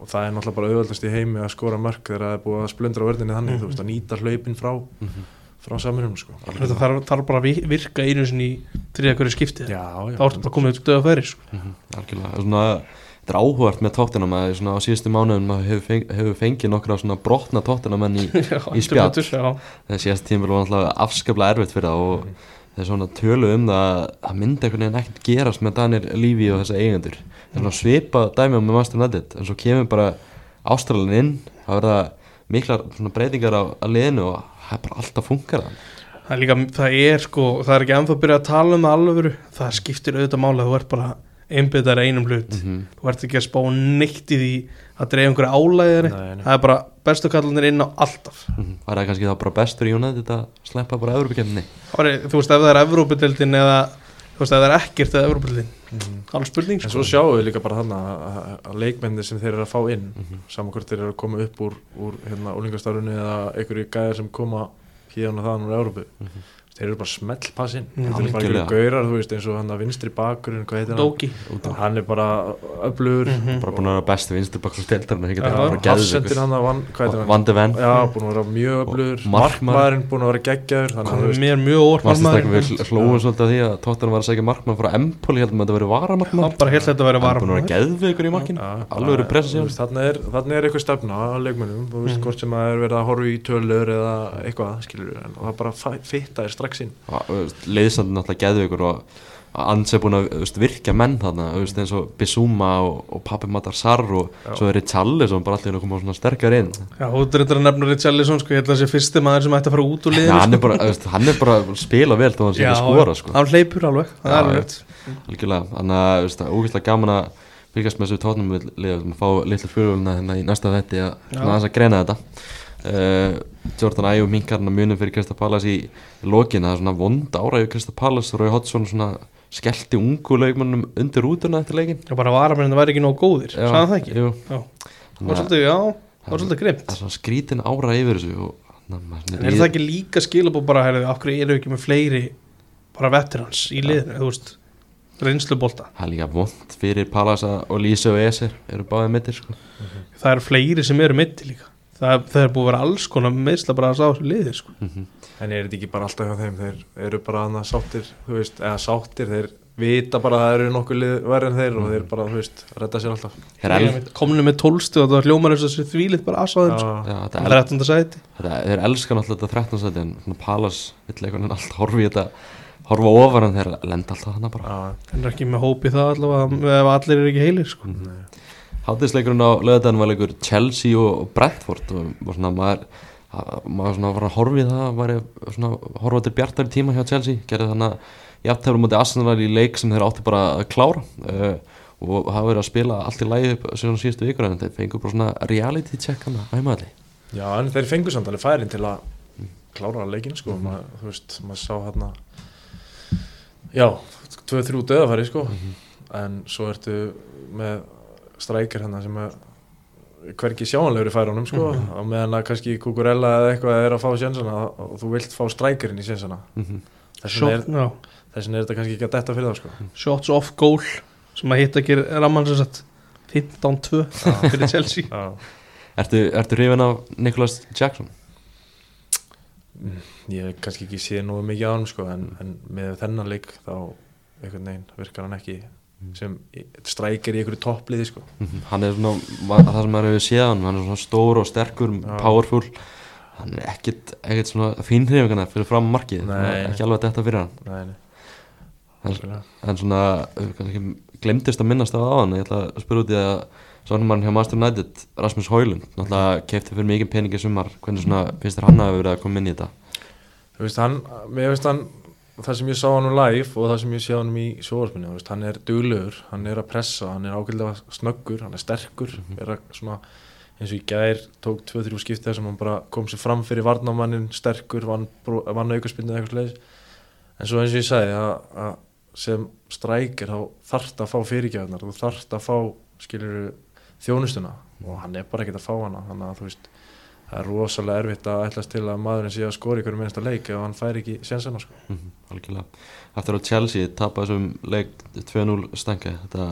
og það er náttúrulega bara auðvöldast í heimi að skora mörg þegar það er búið að splundra verðinni þannig, þú veist, að nýta hlaupin frá Mhm. frá samverjum, sko. Þetta þarf, þarf bara að vi- virka einu sinni í þriða hverju skipti. Já, já, þá ertu bara komið upp döða færi sko. Mhm, algjörlega. Svona, þetta er áhugart með tóttina maður svona á síðustu mánuðum maður hefur, feng, hefur fengið nokkra svona brotna tóttina menn í, Í það síðast tíma var alltaf afskaplega erfitt fyrir það og þeir svona tölu um það að það myndi einhvern veginn ekkert gerast með Danir Lífi og þessa eigendur. Er svona svipa dæmi á með Master United en svo kemur bara Ástralin inn það verða miklar breytingar á, á liðinu og það er bara alltaf funkar það er líka, það er sko það er ekki ennþá að byrja að tala um það alveg það skiptir auðvitað máli að þú ert bara einbyttar einum hlut, Mhm. þú ert ekki að spá neitt í því að dreif einhverja álæðir það er bara bestu kallanir inn á alltaf. Mhm. það er kannski þá bara bestur í United að sleppa bara var, þú veist ef það er Evrópudeldin eða þú veist ef það er ekkert eða Evrópudeldin alveg spurning En sko. svo sjáum við líka bara þarna að- að leikmennir sem þeir eru að fá inn Mhm. saman hvort þeir eru að koma upp úr, úr hérna, úlingastarfinu eða einhverju gæðar sem koma hérna þaðan úr Európu þeir eru bara smellpassin. Mm. þetta er bara einhverju gaurar, þú veist, eins og hann að vinstri bakurinn, hvað heitir hann? Dóki. Hann er bara öflugur. Mhm. bara búin að vera svo steltarinn Já, hafsendir hann að van, hvað heitir hann? Vandi Venn Já, búin að vera mjög öflugur. markmaður. markmaðurinn búin að vera geggjaður þannig mér mjög markmaður. við hlóðum svolítið að því að Tottenham var að segja markmann frá Empoli heldur maður að þetta verið varamarkmann hann bara held þetta að vera Hann er búin að vera varm geðveikur í markinu. Já, Alveg verið pressa veist, Þarna er, þarna er eitthvað stefna á leikmennum þú veist, Mhm. hvort sem að er verið að horfa í tölur eða eitthvað, það bara er strax inn Leðsandi náttúrulega geðveikur og Ans er búin að veist, virkja menn þarna veist, eins og Bissúma og, og Pappi Matar Sarr og Já. svo er Richarlison bara allir að koma svona sterkar inn já, þú dreyndar að nefna Richarlison sko, ég held að þessi fyrsti maður sem ætti að fara út úr Já, liðinu hann, sko. er bara, þú veist, hann er bara að spila vel þó hann sé að skora sko. hann hleypur alveg, það Já, er alveg já. rétt Algjörlega, það er ógeðslega gaman að fylgjast með þessu tóknum við liðum að fá litlu fluguluna hérna í næsta þetti að Já. aðeins að greina þetta uh, Jordan Ayew minkarna munum fyrir Krista Pallas í lokin. Það er svona vond ára yfir Krista Pallas Rói Hodgson svona skellti ungu leikmannum undir útuna eftir leikin og bara varamennin væri ekki nóg góðir. Já, sagði það ekki. Já. það var að- svolítið, já, það var svolítið grimt það er svona skrítin ára yfir þessu og að maður en er það ekki líka skilabó bara herrðu, af hverju eru ekki með fleiri bara veterans í liðinu, þú veist reynslubólta, það er líka vond fyrir Pallas að- og Lísa og Esir eru báðið mittir sko. það eru fleiri sem eru mitti líka, það, það er búið að vera alls konar meðsla bara að sá þessu liði sko. mm En er þetta ekki bara alltaf hjá þeim þeir eru bara annað sáttir þú veist, eða sáttir, þeir vita bara að það eru nokkuð verið en þeir og þeir bara, þú veist, redda sér alltaf Þeir el, komnu með tólstu og það var hljómar eins og þessi þvílitt bara aðsáðum sko. Það er 13. sæti þetta, þeir elska náttúrulega þetta 13 seti en Pallas vill einhvern veginn alltaf horfa í þetta horfa ofar en þeir lenda alltaf hana bara já, en er ekki með hópi það allavega ef allir eru ekki heilir sko. nei. Hátíðsleikurinn á lögadaginn var leikur Chelsea og Brentford og, og svona maður að- maður svona var að horfa í það var svona horfa til bjartari tíma hjá Chelsea gerði þannig að jafntefnum mútið Arsenal í leik sem þeir áttu bara að klára uh, og hafa verið að spila allt í upp síðan síðustu vikur en þeir fengur bara svona reality check hann að heimaðli já, en þeir fengu samt alveg færin til að klára leikin, sko Ma, þú veist, maður sá hérna já, 2-3 döðafæri, sko en svo ertu með strækir hérna sem er hverki sjáanlegur í færunum sko. Á meðan að kannski Kukurella eða eitthvað er að fá sjensana og þú vilt fá strækirinn í sjensana Mhm. þess vegna er, vegna er þetta kannski ekki að detta fyrir það sko. Shots off goal sem að hitta ekki sagt 15-2 fyrir Chelsea. Já. Ertu, ertu hrifin af Nicholas Jackson? ég hef kannski ekki séð nú mikið á hann sko en, en með þennan leik þá einhvern veginn virkar hann ekki sem strækir í einhverju toppliði sko. Mhm. Hann er svona, það sem maður hefur séð hann, hann er svona stór og sterkur, Já. powerful. Hann er ekkit, ekkit svona fínhrifingana fyrir fram markið, ekki alveg þetta fyrir hann. Nei, nei. En- en svona, kannski glemdist að minnast það á hann, ég ætla að spyrja út í að svona mann hjá Master United, Rasmus Højlund náttúrulega kefti fyrir mikið peningi sumar. Hvernig svona, finnst þér hann að verið að koma inn í þetta? Þú veist, hann, mér veist hann það sem ég sá hann um live og það sem ég sé hann í sjóðarspunni, þú veist, hann er duglegur hann er að pressa, hann er ákveðlega snöggur hann er sterkur, er að svona eins og í gær tók 2-3 skipti þar sem hann bara kom sér fram fyrir varnamannin sterkur, vann, vann aukarspinnu eða eitthvað slegis, en svo eins og ég sagði að, að sem strækir þá þarft að fá fyrirgjöfnar þú þarft að fá, skilur þjónustuna. Og hann er bara ekkert að fá hana þannig að þú veist það er rosalega erfitt að ætlast til að maðurinn sé að skora í hverju minnsta leik ef hann fær ekki sénsana sko. Mhm, algjörlega. Eftir að Chelsea tapa þessum leik 2-0 stangi þetta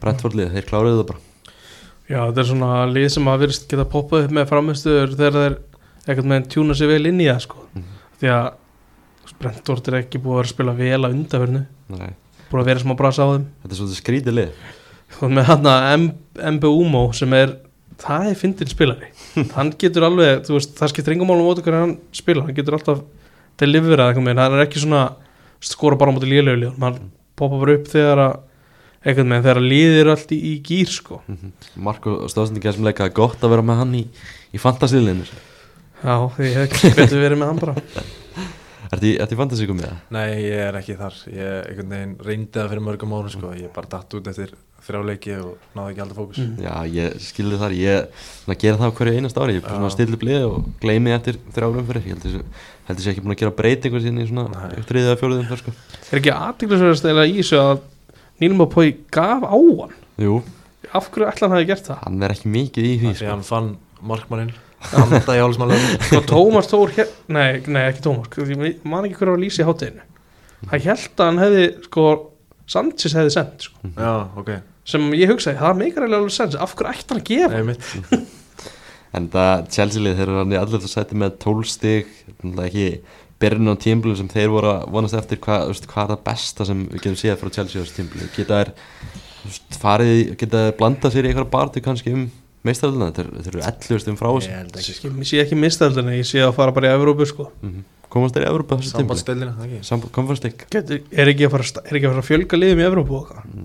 Brentford lið, þeir kláruðu það bara. Já, þetta er svona lið sem að virðist geta poppað upp með framistuður þegar þeir ekkert með tjúna sér vel inn í það sko. Mhm. því að Brentford er ekki búið að spila vel að undanvernu Nei, búið að vera smá brasa á þeim. Þetta er svolítið skrítið lið. Og með hann að MBUMO sem er, það er fyndin spilari hann getur alveg, þú veist, það skiptir engum málum út hvernig hann spila, hann getur alltaf deliverað eitthvað með, hann er ekki svona skora bara á móti lélega hann poppa bara upp þegar að eitthvað með, þegar að liðir allt í, í gýr sko. Marko Stóðsendingar sem leikaði gott að vera með hann í, í fantasíliðinu Já, því ég hef ekki betur verið með hann bara. Ertu í, ertu í fantasí komið það? Nei, ég er ekki þar. Ég einhvern veginn reyndi það fyrir mörgum árum sko. ég bara datt út eftir þrjá leiki og náði ekki alltaf fókus Mm. Já, ég skilði þar, ég svona, gera það á hverju einast ári, ég er stilla upp liði og gleymi eftir þrjárum fyrir, ég held þessi heldur sé ekki búin að gera breytingu sín í svona þriðið eða fjóruðum þar sko Er ekki aðtiklisverðast eða í þessu að Nílma Pói gaf á hann Jú, Af hverju ætla hann hafi gert það? hann er ekki mikið í því því sko. hann fann markmannin anda í hálsmálega Sko Tómas Tór nei, nei ekki Tómas sko, Ég man ekki hverju var að lýsa í hátteginu Hann held að hann hefði sko Sanchez hefði sendt sko. já, ok, sem ég hugsaði, það meikar eiginlega alveg sens af hverju ætti hann að gefa? nei En það Chelsea lið þeir eru hann í allir það sæti með 12 stig náttúrulega ekki byrjun á tímblum sem þeir voru að vonast eftir. Hvað, hvað er það besta sem við getum séð frá Chelsea á þessu tímblum geta þær farið, geta þær blandað sér í eitthvað bartu kannski um meistaröldina þeir, þeir eru 11 stum frá þessu. Ég, ég sé ekki mistældina, ég sé að fara bara í Evrópu sko. mm komast þeir í Evropa á þessu Getur, er, ekki að fara, að sta- er ekki að fara að fjölga liðum í Evrópu og hvað?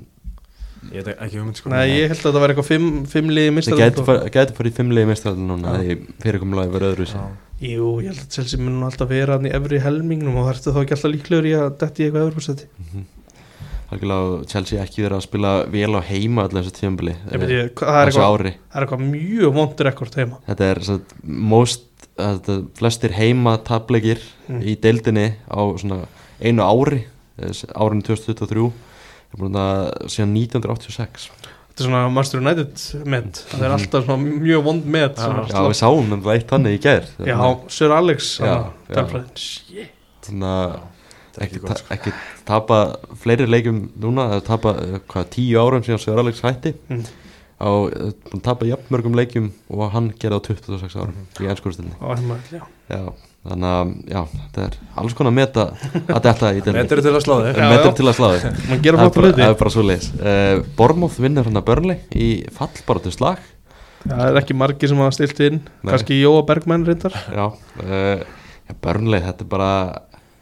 Ég veit ekki hugmynd sko. Nei, ég held að það væri eitthvað fimm, fimm liði þeir mistældina gæti farið gæti farið í fimmlegi meistaröldina núna Já. eða fyrirkomulagi verið öðru Já. Jú, ég held að Chelsea mun alltaf vera hann í efri helmingnum og það ertu þá ekki alltaf líklegur í að detti eitthvað Evrópusæti? Algjörlega Chelsea ekki verið að spila vel á heima allir þessu byrja, það er eitthvað, ári. það er eitthvað mjög vondur ekkert heima. Þetta er satt, most, þetta, flestir heima tapleikir Mm. í deildinni á svona einu ári árinu 2023 er búin að síðan 1986 Þetta er svona Master United met Það er alltaf svona mjög vond met Já. svona já við sáum um það eitt þannig í gær Já, Sir Alex Já, hana, já. tölfræðin. Shit. þannig að ekki, ekki ta sko. ekki tapa fleiri leikum núna eða tapa eh, hvað tíu árum síðan Sör Alex hætti Mm. á eh, búinn að tapa jafnmörgum leikjum og hann gerði á 26 árum Mhm. í ennskurstilni Á heima, já. já, þannig að já, þetta er alls konar meta að þetta í delni Metur til að slá þig. Já, metur já. til að slá þig. Man gera það er flott bara, hluti. það er bara svo leis uh, Bormóð vinnur hann að Burnley í fallbaratu slag. Það er ekki margir sem hafa stilt inn. Nei. Kannski Jóa Bergmann reyndar. Já, uh, já Burnley þetta er bara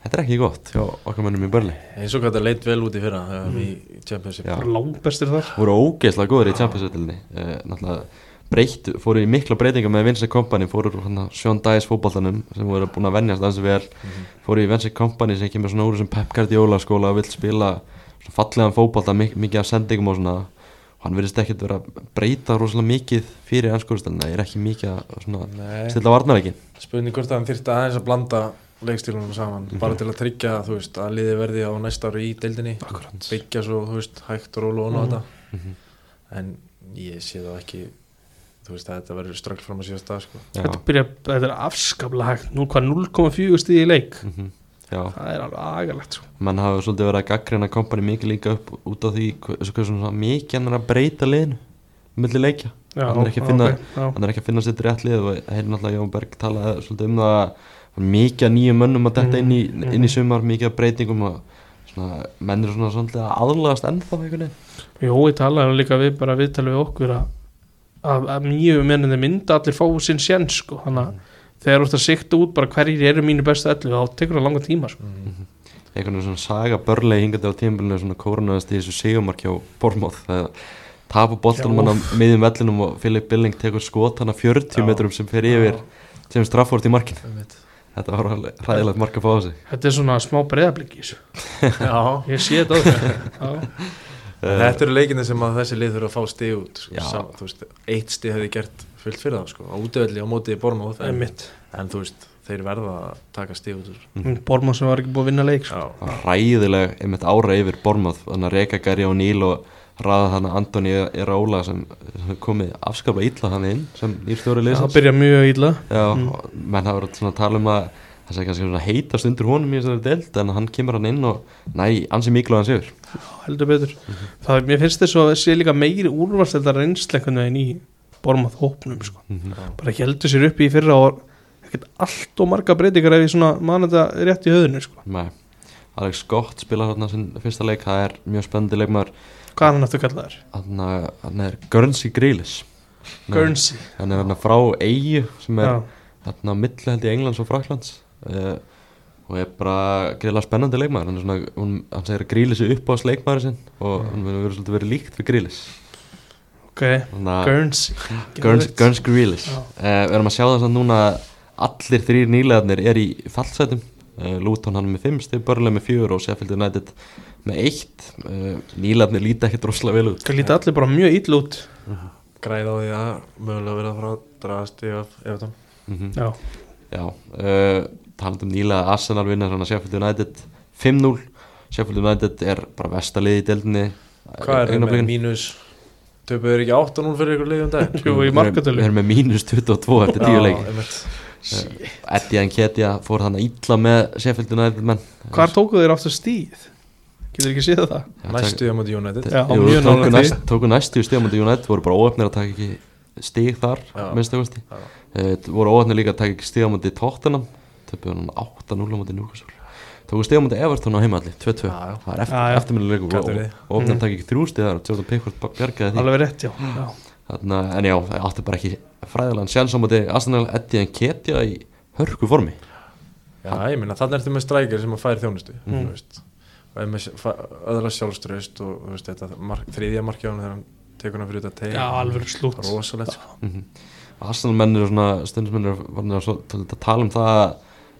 þetta er ekki gott hjá okkar mönnum í Burnley. Eins og hvað þetta leit vel út í fyrra mm. í Championship. Já. Bara langbestir þar. Voru ógeðslega góður í Champions-völdinni uh, náttúrulega breytt, fóru í mikla breytinga með Vincent Kompany, fóru Sean Dice fótboltanum sem voru búin að venjast aðeins vel, Mhm. fóru í Vincent Kompany sem kemur svona úr þessum Pep Guardiola skóla og vill spila fallegan fótbolta mik mikið af sendingum og svona hann verðist ekkert vera að breyta rosalega mikið fyrir ennskóðustelina, það er ekki mikið að stilla varnareikin spurning hvort að hann þyrfti aðeins að blanda leikstílunum saman Mhm. bara til að tryggja veist að liði verði á næsta ári í deildinni Akkurat. byggja svo veist hægt og rólu og mm. Mhm. en ég sé það ekki þú veist að þetta verður strögl fram að síðast dag sko. Þetta, byrja, þetta er afskaplega hægt Nú hvað 0,4 stíð í leik Mhm. Já, Það er alveg agalegt sko. mann hafa svolítið verið að gaggrina kompani mikið líka upp út á því mikið hann er að breyta liðinu milli leikja, já, Hann er ekki að finna- ok, já. hann er ekki að finna sér rétt lið og heyrði náttúrulega Jón Berg talaði svolítið um það að mikið að nýjum mönnum að detta inn í, Mhm. inn í sumar, mikið að breytingum og svona, menn eru svona svolítið að aðlagast ennþá Jó, ég talaði líka við bara viðtalið við okkur að, að, að mjög menninni mynda allir fá sinn sjens sko. þannig að þegar þú ert að sikta út bara hverjir eru mínu bestu ellu þá tekur það langa tíma sko. mm. einhvern veginn svona saga börlegi hingandi á tímabilinu svona kórunaðast í þessu sigumark hjá Bormóð það tapa boltanum Já. hann á miðjum vellinum og Philip Billing tekur skot hann að 40 Já. metrum sem fer yfir sem straffort í markin Einmitt. þetta var alveg hræðilegt mark að fá á sig Þetta er svona smá þessu Já, Ég sé þetta á þessu þetta eru leikinni sem að þessi lið þurfa að fá stig út sko. Þú veist, eitt stig hefði gert fullt fyrir það sko. á útöðli á móti í Bormóð Það er en, en þú veist, þeir verða að taka stig út úr. Bormann sem var ekki búið að vinna leik sko. Já, ræðileg einmitt ára yfir Bormóð þannig að Reka Gary og Níl og ræða þannig að Antoni Erála sem sem komið afskaplega illa hann inn sem nýrstjóri Það liðsins byrja mjög illa Já, Mm. menn verið svona að tala um að það sé kannski svona heitast undir honum í þessari deild en hann kemur hann inn og næ, ansi miklu hann sigur heldur betur. Það, Mér finnst þess að sé líka meiri úrvarsleita reynsleikanu en í Bormann hópnum sko. bara heldur sér upp í fyrra og ekkert allt og marga breytingar ef ég svona man þetta rétt í höfðinu sko. Nei, Alex Scott spilar þarna sinn fyrsta leik, það er mjög spennandi leikmaður. Hvað er hann aftur kallaður? hann, hann er Guernsey Grealish. Guernsey. hann er frá Eyju sem er milli held í Englands og Fraklands uh, og er bara greiðlega spennandi leikmaður. Hann, er svona, hún, hann segir að Grealish er upp á leikmaður sinn og hann verður verið svolítið verið líkt við Grealish ok. Að Guerns, Guerns Grealish Já. uh, við erum að sjá þess að núna að allir þrýr nýlegaðnir er í fallsætum. Uh, Luton hann er með 5 stig, Burnley með 4 og Sheffield United með 1 uh, nýlegaðnir líta ekkert rosalega vel út. Það líti allir bara mjög ill út. Græða á því að mögulega verða frá að draga stig af Evertón. mm Já, uh, talandum nýlega Arsenal vinnur hann að Sheffield United 5-0 Sheffield United er bara vestalið í deildinni Hvað er það með mínus? Töpuður ekki 8-0 fyrir ykkur liðum dag? jú, í Við erum- markatölu Við erum með mínus 22 eftir 10 leik einmitt. Eddie Nketiah fór þannig illa með Sheffield United menn Hvar tóku þeir aftur stíð? Getur ekki séð það? Já, Næstu á United. Mjög tóku, nálægt næst, því. tóku næstu stíðamöndi United voru bara óöfnir að taka ekki stíg þar Já. minnst það veist Já. uh, voru óöfnir líka að taka ekki stíðamöndi Tottenham töpuðu hann 8-0 á móti Newcastle tóku stíðamöndi Everton á heimalli 2-2 Já, já. það er Já, já. eftir, eftirminnilegur Gat og, óöfnir Mhm. taka ekki þrjú stíð þar og Jordan Pickford bjargaði því Alveg rétt, já, já. Þarna, en já, það átti bara ekki fræðilegan sjans á móti Arsenal Eddie Nketiah í hörku formi Já, ég meina, þannig ertu með strækir sem að færi þjónustu Mm. veist, og er öðra sjálfströst og þú veist, þetta mark, þriðja markjáðan þegar hann tekur hann fyrir þetta teig. Já, alveg slútt. Rosalegt sko. mm -hmm. Arsenal menn eru svona stundismenn eru farin að að tala um það að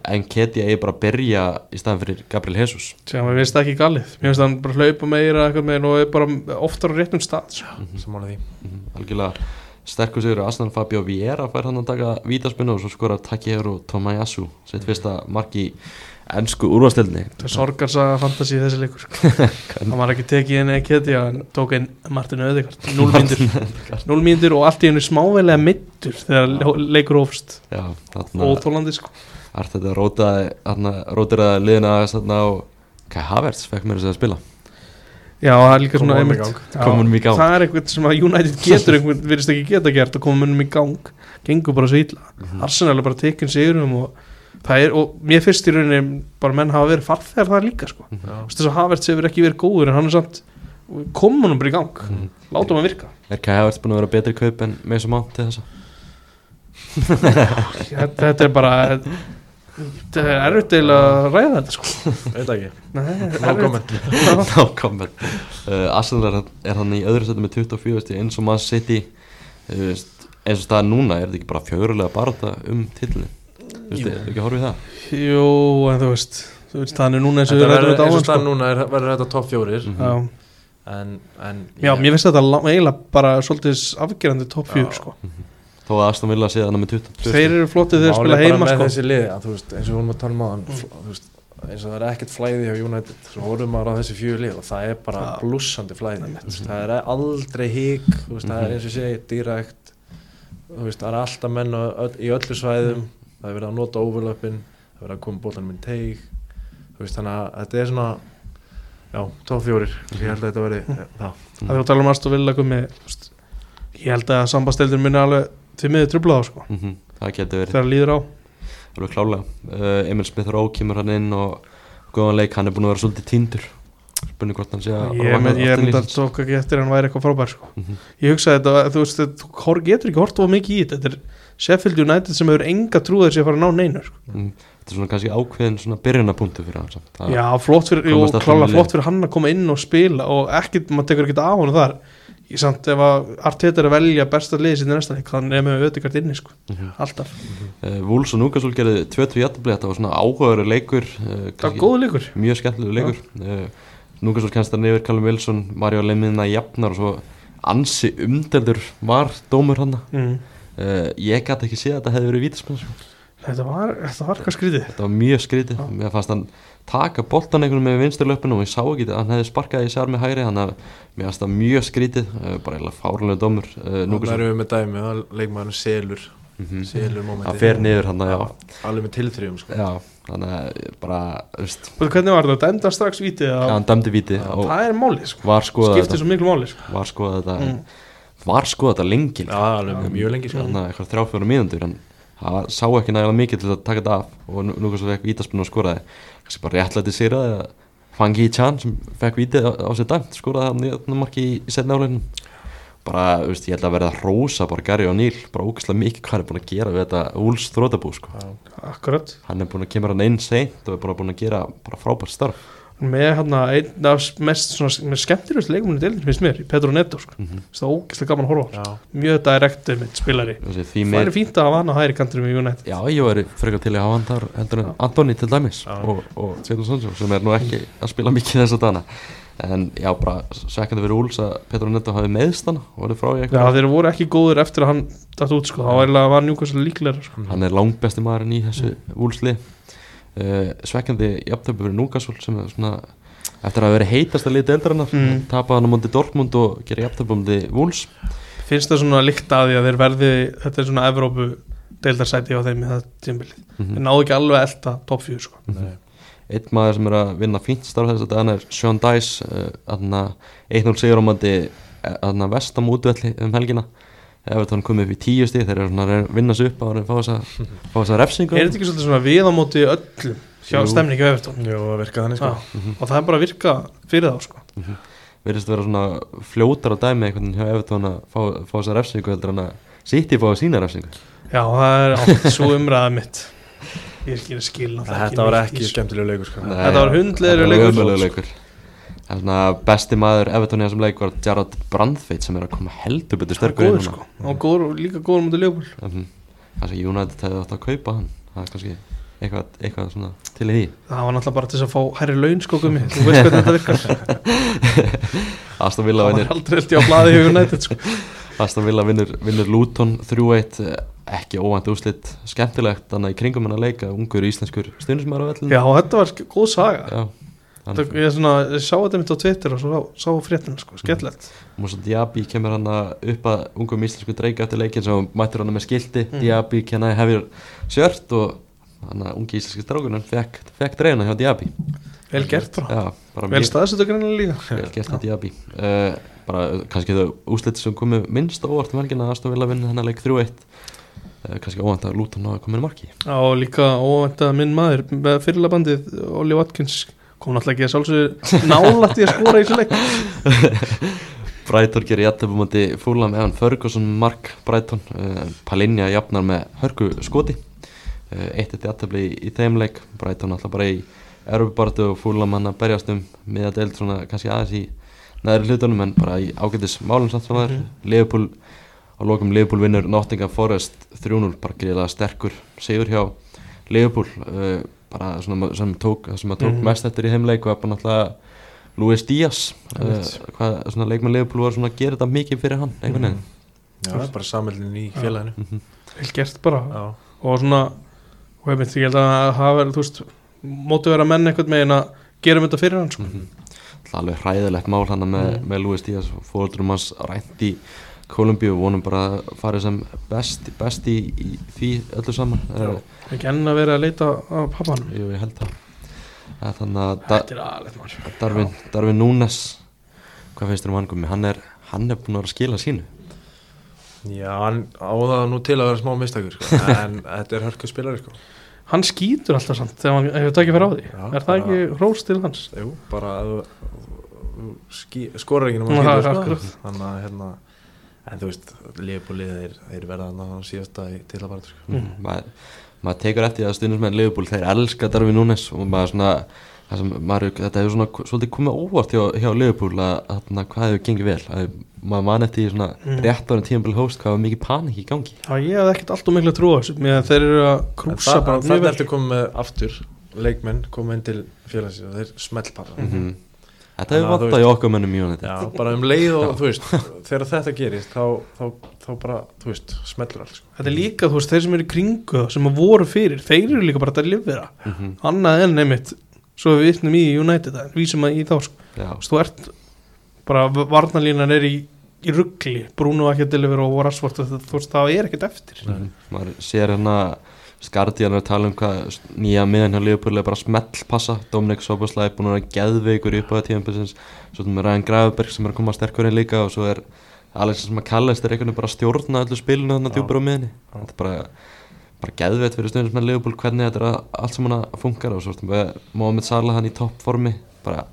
en Ketty eigi bara að byrja í staðan fyrir Gabriel Jesus. Að mér finnst það ekki galið. Mér finnst hann bara hlaupa meira eitthvað með og er bara oftar á réttum stað sko. Því. Mhm, algjörlega. Sterkur sigur Aslan Fabio Vieira fær hann að taka vítaspinnu og svo skora Takeru Tomayasu sitt fyrsta mark í ennsku er sorgarsaga fantasi þessi leikur. Hann var ekki tekið inn eða keti hann tók inn Martin Öðegard 0 mínútur. 0 mínútur og allt í hennu smávelega mittur þegar le- leikur ofst já, þarna óþólandi sko. Þetta rótir að þarna og Kai Havertz fekk mér að segja að spila. Já það er líka svona einmitt- gang. Já, Koma honum í gang. það er eitthvað sem að United getur einhvern virðist ekki geta gert að koma munum í gang. Gengur bara svo illa. Mhm. Arsenal er bara tekin sigurum og er og mér fyrst í rauninni bara menn hafa verið farþegar það líka sko. Mhm. Þess að Havertz hefur ekki verið góður en hann er samt komum hann bara í gang. Mhm. látum hann virka. Er Kai Havertz búin að vera betri kaup en með svo mátt til þessa? Þetta, þetta er bara þetta er erfitt til að ræða þetta sko. Veit ekki. Nei, þetta No erfitt. comment. Já. no comment. Uh, Arsenal er, er hann í öðru setju með 24 stig, eins og Man City uh, eins og staðar núna er þetta ekki bara fjörulega barata um titlunni þú veist, ekki að horfa í það Jú, en þú veist þú veist, þannig núna eins og Þetta við ræðum verður þetta eins og áðan stað sko. núna er- verður þetta topp fjórir Mhm. Já, en, en já, mér finnst þetta eiginlega bara svolítið afgerandi topp fjör Já. sko. þó að Aston Villa sé þannig með 22 Þeir eru flottið þegar þeir spila heima með sko. þessi lið að, þú veist, eins og við vorum að tala um á þú veist, eins og það er ekkert flæði hjá United svo horfum maður á þessi fjögur lið og það er bara Já. blúsandi flæði. Þú veist, það er aldrei hík þú það er eins og ég segi, dýrækt þú veist, það er alltaf menn á, öll, í öllu svæðum það er verið að nota overlappin það er verið að koma bólanum inn teig. Þú veist, þannig að þetta er svona já, tóf fjórir. Ég held að þetta veri það Það er að tala um þú veist, Ég held að sambasteldur muni alveg til miður trubla á sko, Mhm, það getur verið. Þegar það líður á. Alveg klálega uh, Emil Smith Rowe kemur hann inn og góðan leik, hann er búin að vera svolítið týndur. Spurning hvort hann sé að Ég, með, ég myndi að lífsins. tók ekki eftir að hann væri eitthvað frábær sko. Mhm. Ég hugsaði þetta, þú veist, þú hor- getur ekki hort of mikið í þetta. Þetta er Sheffield United sem hefur enga trúður sér að fara að ná neinu sko. Mm, þetta er svona kannski ákveðin svona byrjunarpunktu fyrir hann samt. Já, flott fyrir, jú, klála flott fyrir hann að koma inn og spila og ekkit, maður tekur ekkit af hann þar Ég samt ef að Arteta er að velja besta liðið sinni næsta leik, þannig er með auðvitað inni sko, Mhm. alltaf Uh, Wolves og Newcastle gerði 2-2 jættabli þetta var svona áhugaður leikur uh, Það var góð leikur mjög skemmtilegu leikur uh, Newcastle kennst það nefnir Callum Wilson Mario Lemina jafnar og svo ansi umdeldur var dómur hann mm. Uh, ég gæti ekki séð að þetta hefði verið vítaspinn Þetta var, þetta var hvað skrítið þetta var mjög skrítið Já. mér fannst hann taka boltan einhvern með vinsturlöpun og ég sá ekki að hann hefði sparkað í sér með hægri þannig að mér fannst það mjög skrítið uh, bara eiginlega fárlega dómur uh, Nú Newcastle erum við með dæmi að leikmaðurinn selur Mhm. selur momenti það fer niður hann já. alveg með tilþrjum sko. já þannig að bara veist, Og hvernig var þetta? Þetta enda strax vítið ja, að hann dæmdi og það er málið sko. skiptir þetta svo miklu máli sko. var skoðað þetta mm. Var skoðað þetta lengi. Já, alveg mjög lengi sko. þannig að eitthvað þrjáfjóra mínútur en það sá ekki nægilega mikið til að taka þetta af. Og nú, svo fekk vítaspinn og skoraði. Kannski bara réttlæti sér að Fangi Chan sem fekk vítið á, á sér dæmt skoraði í þarna marki í, í setna áleginum bara, veist, ég held að verða að rósa bara Gary O'Neill, bara ógæslega mikið hvað er búin að gera við þetta Wolves þrótabú sko. Akkurat. Hann er búin að kemur hann inn seint og er bara búin að gera bara frábært starf með hérna einn af mest svona, með skemmtilegust leikumunni deildin finnst mér, Petro Neto sko. mm -hmm. það er ógeðslega gaman að horfa á Já. mjög direktur mitt spilari það með er fínt að hafa hann á hæri kanturum í United Já, ég væri frekar til að hafa hann þar heldur en Já. Antoni til dæmis Já. og, og Jadon Sancho sem er nú ekki að spila mikið þess að dana en já, bara svekkandi fyrir Úls að Petro Neto hafi meðst hana og verið frá í Já, eitthvað þeir voru ekki góður eftir að hann datt út sko, þá var var njúkvæmst líklega sko. hann er langbesti maðurinn í þessu Úlsli uh, svekkandi jafntöpu fyrir Núkasól sem er svona eftir að verið heitast að lita eldarinnar Mm. mm. tapa hann á móti Dortmund og gera jafntöpu á móti Úls finnst það svona líkt að því að þeir verði þetta er svona Evrópu deildarsæti á þeim í það tímbilið, mm þeir náðu ekki alveg að elta top 4 sko. Nei. Eitt maður sem er að vinna fínt starf þess að dana er Sean Dice uh, 1-0 sigur á móti uh, vestam útvelli um helgina hann komið upp í tíu stíð þeir eru svona að að vinna sig upp að fá þessa, fá þessa refsingu. Er þetta ekki svolítið svona við á móti öllum hjá á Evertón Jú, það virka þannig sko. Já, og það er bara að virka fyrir þá sko. verðist að vera svona fljótar að dæmi einhvern veginn hjá Evertón að fá, fá þessa refsingu heldur en að City fá sína refsingu. Já, það er allt svo umræða mitt. Ég er ekki að skilna Þetta var ekki skemmtilegu leikur sko. Nei, Þetta var hundleiðilegur leikur. Það er svona besti maður Evertón í þessum leik var Gerard Brandtveit sem er að koma heldur betur sterkur góður inn sko, og góður, líka góður mútið Leopold Mhm. Kannski United hefði átt að kaupa hann. Það er kannski eitthvað, eitthvað svona til í því. Það var náttúrulega bara til þess að fá hærri laun sko gummi. Þú veist hvernig þetta virkar. Aston Villa Það vinnur. var aldrei held ég á blaði hjá United sko. Aston Villa vinnur, Luton 3-1 eh, ekki óvænt úslit skemmtilegt þannig í kringum hennar leika ungur íslenskur stundismæður Þetta, ég, svona, ég sá þetta mitt á Twitter og svo sá fréttina sko, skellett Musa Diaby kemur hann upp að ungum íslensku dreika eftir leikin sem mættur hann með skildi Mhm. Diaby kennaði hefur sjört og hann að ungi íslenski strákunan fekk, fekk dreina hjá Diaby. Vel gert bara Já, Vel staðsettu greinlega líka. Vel gert að Diaby. Uh, bara uh, kannski þau úsliti sem komu minnst óvart um helgina að Aston Villa vinna hennar leik 3-1 uh, kannski óvænt að Luton hafa komið marki og líka óvænt að minn maður með fyrirlega bandið, Olli Watkins kom náttúrulega ekki að sjálfsögðu nálætt í að skora í þessu leik. Brighton gerir jættöfum múti fúlam Evan Ferguson, Mark Brighton uh, Palinja jafnar með hörku skoti. Uh, eitt eitt jættöfli í, þeim leik. Brighton alltaf bara í Europabartu og fúlam hann að berjast um miða deild svona kannski aðeins í neðri hlutunum en bara í ágætis málum samt er Mhm. Liverpool á lokum Liverpool vinnur Nottingham Forest 3-0 bara greiðlega sterkur sigur hjá Liverpool. Uh, bara svona sem tók, sem að tók Mhm. mest eftir í þeim leik og er bara náttúrulega Luis Díaz uh, Einmitt. hvað svona leikmann Liverpool var svona að gera þetta mikið fyrir hann einhvern veginn Já, það er bara sammeldin í félaginu Mhm. Vel gert bara Já, og svona, og ég myndi, ég held að hafa verið, þú veist, mótu vera menn einhvern megin að gera um þetta fyrir hann sko. Mhm. Það er alveg hræðilegt mál hann með, Mhm. með Luis Díaz fólkdurum hans rænt í Kolumbíu og vonum bara að fara sem best, best í, í því öllu saman uh, ekki enn að vera að leita að pappanum Jú, ég held það Eh, Þannig að er Darvin, Darvin Núnes hvað finnst þér um hann gumi? Hann er, hann er búin að skila sínu Já, hann á það nú til að vera smá mistakur sko. en þetta er hörku spilari sko. Hann skýtur alltaf samt þegar hann hefur takið fyrir á því Já, Er það ekki hrós til hans? Jú, bara skí- skorar ekki Já, sko. akkurat. þannig að hérna en þú veist, liðbúlið þeir, þeir verða hann á síðasta í til að bara sko. Mhm. maður, maður tekur eftir að stundismenn Liverpool þeir elska Darvin Núnes og maður svona það sem maður, þetta hefur svona svolítið komið óvart hjá, hjá Liverpool að, að, að hvað hefur gengið vel að, maður man eftir svona Mm. rétt ára tímabil hóst hvað var mikið panik í gangi Já, ég hef ekkert alltaf miklu að trúa þessu þeir eru að krúsa bara það mjög vel ertu komið með aftur leikmenn komið inn til félagsins og þeir smellpara Mhm. -hmm. Þetta hefur að vantað í okkar mönnum í honum Já, bara um leið og þú veist þegar þetta gerist þá, þá, þá bara, þú veist, smellur allt sko. Þetta er líka, þú veist, þeir sem eru í kringu sem að voru fyrir, þeir eru líka bara að lifira mm -hmm. annað en neymitt svo við vitnum í United við sem að í þá sko. Þú ert bara varnalínan er í, í ruggli Bruno ekki að delivera og Rashford þú veist, það er ekkert eftir. Mm maður sér hérna Skardian er að tala um hvað nýja miðan hjá Liverpool er bara smellpassa. Dominic Soboslai búin að geðveikur í upphæða tíðanbilsins svo erum við Ræðan Grafaberg sem er að koma sterkur inn líka og svo er Alexis McAllister er einhvern veginn bara að stjórna öllu spilinu Já. djúpar á miðinni þetta er bara, bara geðveitt fyrir stundum með Liverpool hvernig þetta er að, allt saman að funkar og svo við Mohamed Salah hann í toppformi bara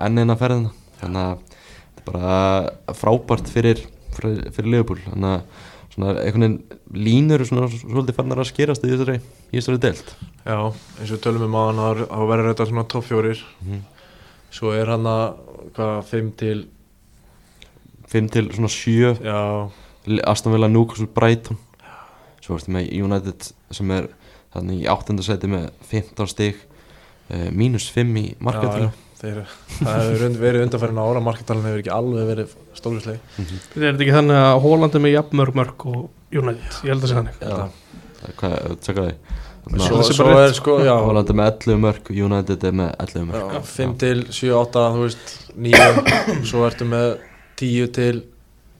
enn eina ferðina. Þannig að þetta er bara frábært fyrir, fyrir, fyrir Liverpool. Þannig að svona einhvern veginn línur svona svolítið farnar að skerast í þessari, í þessari deild. Já, eins og við tölum um á hann þá verður þetta svona topp fjórir. Mhm. svo er hann að hvað, 5 til 5 til svona 7 já, Aston Villa, Newcastle, Brighton. Svo ertu með United sem er þannig í 8. seti með 15 stig uh, mínus 5 í þeir, það hefur verið undanfærin ára marketalinn hefur ekki alveg verið stólusleg Þetta er ekki þannig að Hólandi með jafnmörg mörg og United, ég held að segja þannig. Já, hvað, tjekka því svo, svo er sko, já, Holland er með 11 mörg, United er með 11 mörg já 5 til 7, 8, þú veist 9, svo ertu með 10 til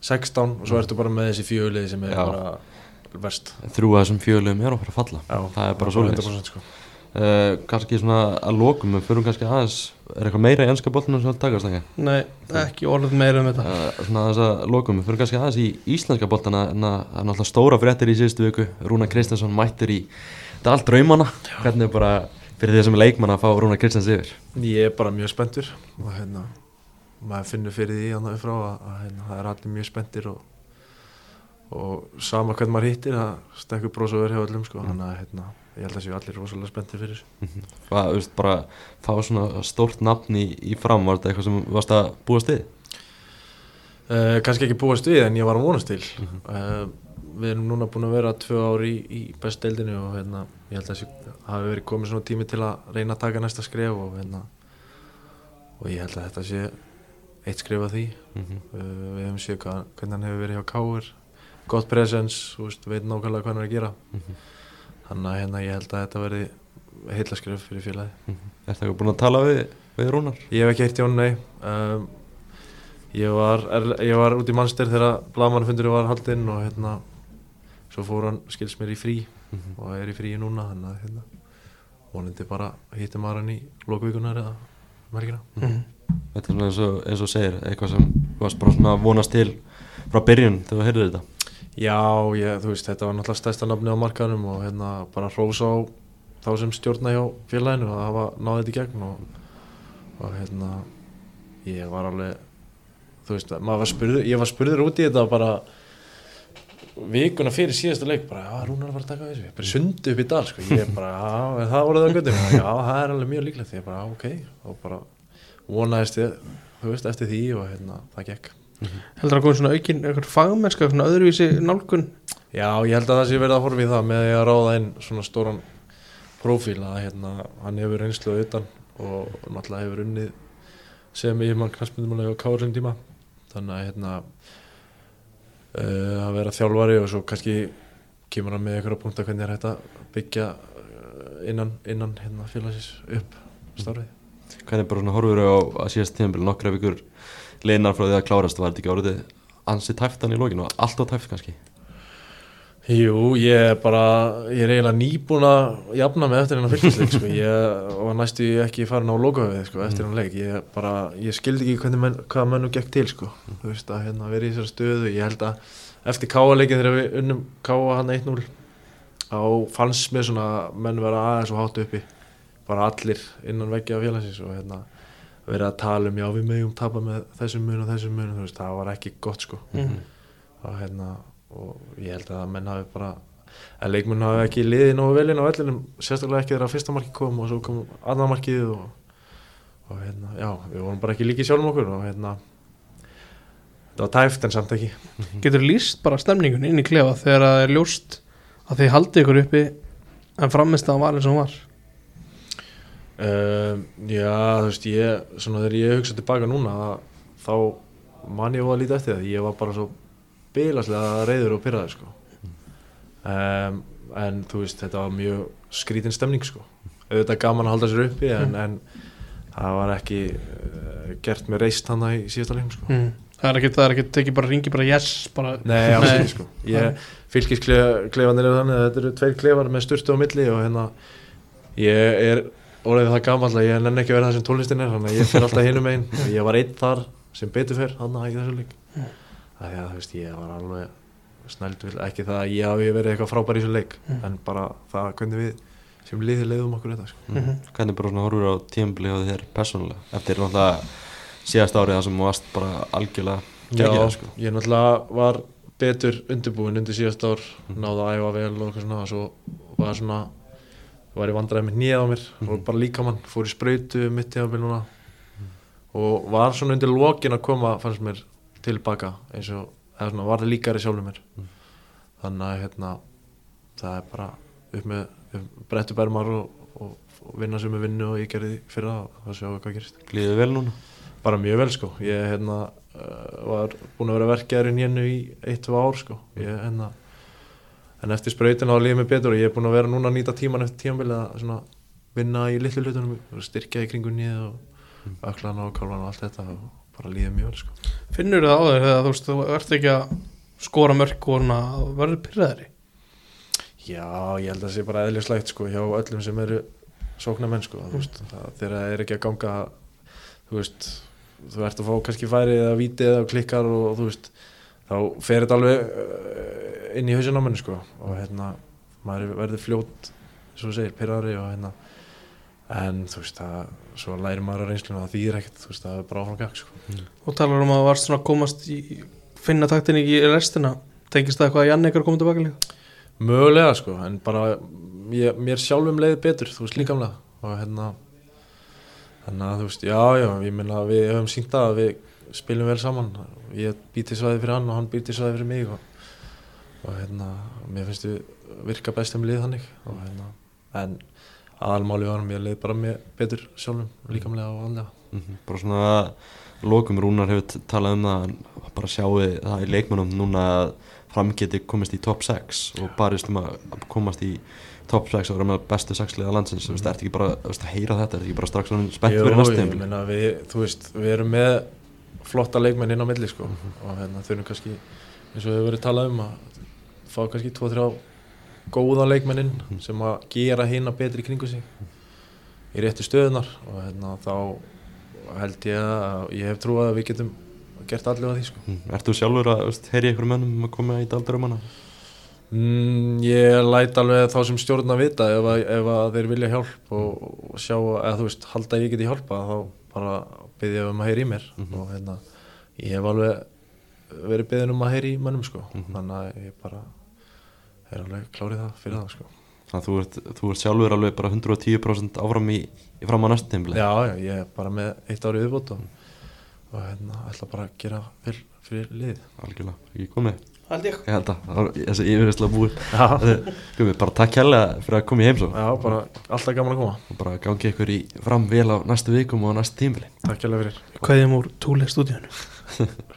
16 og svo ertu bara með þessi fjölið sem er Já. bara verst. Þrjú af þessum fjölum er að fara að falla. Já, það er bara svoleiðis. 100% sko. Uh, kannski svona að lokum við fyrir kannski aðeins er eitthvað meira í ennska boltinu sem það takast ekki? Nei, ekki orðið meira um þetta. Uh, svona aðeins að lokum við fyrir kannski aðeins í íslenska boltana en að það er náttúrulega stóra fréttir í síðustu viku. Rúna Kristinsson mættir í þetta er allt draumana hvernig er bara fyrir því sem er leikmann að fá Rúna Kristins yfir? Ég er bara mjög spenntur og hérna maður finnur fyrir því frá að, að hérna, það er allir mjög spenntir og, og sama hvernig maður hittir það stekkur bros og verið hjá öllum sko. þannig að hérna, ég held að séu allir rosalega spenntir fyrir hvað, þú veist, bara fá svona stórt nafn í, í fram var þetta eitthvað sem varst að búast við uh, kannski ekki búast við en ég var að vonast til Mhm. uh, við erum núna búin að vera tvö ár í, í bestdeildinu og hérna, ég held að þessi hafi verið komið svona tími til að reyna að taka næsta skref og hérna og ég held að þetta sé eitt skref að því Mhm. uh, við hefum séð hvað, hvernig hann hefur verið hjá Káur gott presens, veist, veit nákvæmlega hvað hann er að gera Mhm. Þannig að hérna, ég held að þetta verði heilla skref fyrir félagi Er það búin að tala við, við Rúnar? Ég hef ekki eitt Jón, nei um, ég, var, er, ég var út í mannster þegar blaðmannfundur var haldinn og hérna svo fór hann, skils mér í frí Mhm. og er í fríi núna þannig að hérna, vonandi bara hittum maður hann í lokvíkunar eða merkina Mhm. Þetta er svona eins og, eins og segir eitthvað sem þú varst bara svona að vonast til frá byrjun þegar þú heyrðir þetta Já, ég, þú veist, þetta var náttúrulega stærsta nafni á markaðnum og hérna bara hrósa á þá sem stjórna hjá félaginu að hafa náði þetta í gegn og, og hérna ég var alveg þú veist, var spurður, ég var spurður út í þetta bara vikuna fyrir síðasta leik bara, já, Rúnar var að taka þessu. Bara sundi upp í dal, sko, ég bara, já, það voruð það göttum, já, það er alveg mjög líklegt. Ég bara, ok, og bara vonaðist ég, þú veist, eftir því og hérna, það gekk heldur að koma svona aukin einhver fagmennska, svona öðruvísi nálgun? Já, ég held að það sé verið að horfa í það með að ráða inn svona stóran prófíl að hérna, hann hefur reynslu utan og náttúrulega hefur unnið sem ég mann knastmyndumálega á Káurinn tíma. Þannig að hérna uh, að vera þjálfari og svo kannski kemur hann með einhverja punkta hvernig er hægt að byggja uh, innan, innan hérna, félagsins upp starfið. Hvernig bara svona horfur á að síðast tíðanbíl nokkra vikur leinar frá því að klárast var þetta ekki orðið ansi tæftan í lókinu og allt á tæft kannski? Jú, ég er bara, ég er eiginlega nýbúin að jafna mig eftir hennar fylgisleik, sko, var næstu ekki farin á lokahöfið, sko, eftir hennar leik, ég bara, ég skildi ekki menn, hvað mennum gekk til, sko, þú veist, að hérna vera í þessari stöðu, ég held að eftir káaleikin þegar við unnum káa hann 1-0, þá fannst mér svona menn vera aðeins og hátu uppi, bara allir innan veggja félagsins og hérna, verið að tala um, já, við meðjum tapa með þessum mun og þessum mun, veist, það var ekki gott, sko, Mhm. og hérna og ég held að menn hafi bara að leikmenn hafi ekki liðið nógu vel inn á vellinum sérstaklega ekki þegar að fyrsta marki kom og svo kom annar markið og, og hérna, já, við vorum bara ekki líkið sjálfum okkur og hérna þetta var tæft en samt ekki. Getur lýst bara stemningun inn í klefa þegar það er ljóst að þið haldið ykkur uppi en framist að hann var eins og hann var um, Já, þú veist, ég svona þegar ég hugsa tilbaka núna þá man ég að líta eftir það ég var bara svo bilaslega reyður og pyrraður sko. Um, en þú veist, þetta var mjög skrítin stemning sko. Auðvitað gaman að halda sér uppi en, en það var ekki uh, gert með reist hana í síðasta leikum sko. Mm. það er ekki, það er ekki, tekið bara ringi bara yes bara, Nei, ekki sko. Ég, Fylkisklefanir eru þannig að þetta eru tveir klefar með sturtu á milli og hérna ég er orðið það gamall að ég nenni ekki að vera það sem tónlistin er þannig að ég fyrir alltaf hinum einn ég var einn þar sem betur fyrr hann að ekki þessu lík það er að þú veist ég var alveg snæld vil ekki það að ég hafi verið eitthvað frábær í þessu leik en bara það hvernig við sem liði leiðum okkur þetta sko. Mhm. Hvernig bara svona horfur á tíðanbíl á þér persónulega? Eftir náttúrulega síðast árið það sem varst bara algjörlega Já, geggjað, sko. ég náttúrulega var betur undirbúin undir síðast ár náði að æfa vel og eitthvað svona og svo var svona var ég vandræði með nýjað á mér. Og bara líkamann, fór í sprautu mitt í ábyrð núna. Og var svona undir lokin að koma fannst mér tilbaka eins og eða svona var það líkari sjálfur mér. Þannig að hérna það er bara upp með brettu bermar og, og, og vinna sem er vinnu og ég gerði fyrir það og það sjáum við hvað gerist. Líður vel núna? bara mjög vel sko. Ég hérna uh, var búin að vera verkefærin hérna í eitt, tvö ár sko. Ég, hérna, en eftir sprautina þá líði mig betur og ég er búin að vera núna að nýta tíman eftir tímanbili að svona vinna í litlu hlutunum styrkja í kringun nýð og öklana og kálvana og allt þetta og bara líði mjög vel sko. Finnur það á þér þegar þú veist þú ert ekki að skora mörg og verður pyrraðari já ég held að það sé bara eðlislægt sko hjá öllum sem eru sóknarmenn sko þú veist, það, þegar það er ekki að ganga þú veist þú ert að fá kannski færi eða víti eða klikkar og, þú veist þá fer þetta alveg uh, inn í hausin á menni sko. Og hérna maður verður fljót svo þú segir, pyrrari og hérna. En þú veist það, svo lærir maður á reynsluna það þýðir ekkert, þú veist það er bara áfram gag sko. og talar um að þú varst svona að komast í finna taktin í restina. Tengist það eitthvað að Janne ykkur komið tilbaka líka? Mögulega sko, en bara ég, mér sjálfum leiði betur, þú veist líkamlega. Og hérna þannig að þú veist, já, já, ég meina að við höfum sínt að við spilum vel saman. Ég býti svæði fyrir hann og hann býti svæði fyrir mig og, og hérna, mér finnst við virka best um lið þannig. Og hérna, en aðalmáli var mér leið bara með betur sjálfum líkamlega og andlega. Mhm, bara svona lokum Rúnar hefur talað um það bara sjáu það í leikmennum núna að fram geti komist í top 6 og barist um að að komast í top 6 og vera með bestu 6 liða landsins. Mm. ertu ekki bara þú veist, að heyra þetta, ertu ekki bara strax spennt fyrir næstu ég tímabil? meina við, við erum með flotta leikmenn inn á milli sko. Og hérna þurfum kannski, eins og við verið talað um að fá kannski 2-3 góða leikmennin sem að gera hinn að betri kringu sig í réttu stöðunar og hérna þá held ég að ég hef trúið að við getum gert að því sko. Mm, Ertu sjálfur að þú heyri ykkur mönnum um að koma í daldur um? Mm, ég læt alveg þá sem stjórn að vita ef, að, ef að þeir vilja hjálp og, og sjá, eða þú veist, halda að ég geti hjálpa þá bara byrja um að heyra í mér. Mhm. og hérna, ég hef alveg verið beðin um að heyra í mönnum sko, Mhm. þannig að ég bara er alveg klárið það fyrir það sko. Þannig að þú ert, þú ert sjálfur alveg bara 110% áfram í, í fram á næstu tímabili? Já, já, ég er bara með eitt árið viðbót og, og hérna, ætla bara að gera vel fyrir liðið. Algjörlega, ekki komið held ég. Ég held að þessi yfirhersla búið. Já, Komið, bara takk kærlega fyrir að koma í heimsó já bara alltaf gaman að koma. Og bara gangi ykkur í fram vel á næstu vikum og á næstu tímabili. Takk hérlega fyrir. Kveðjum úr túlega stúdíunum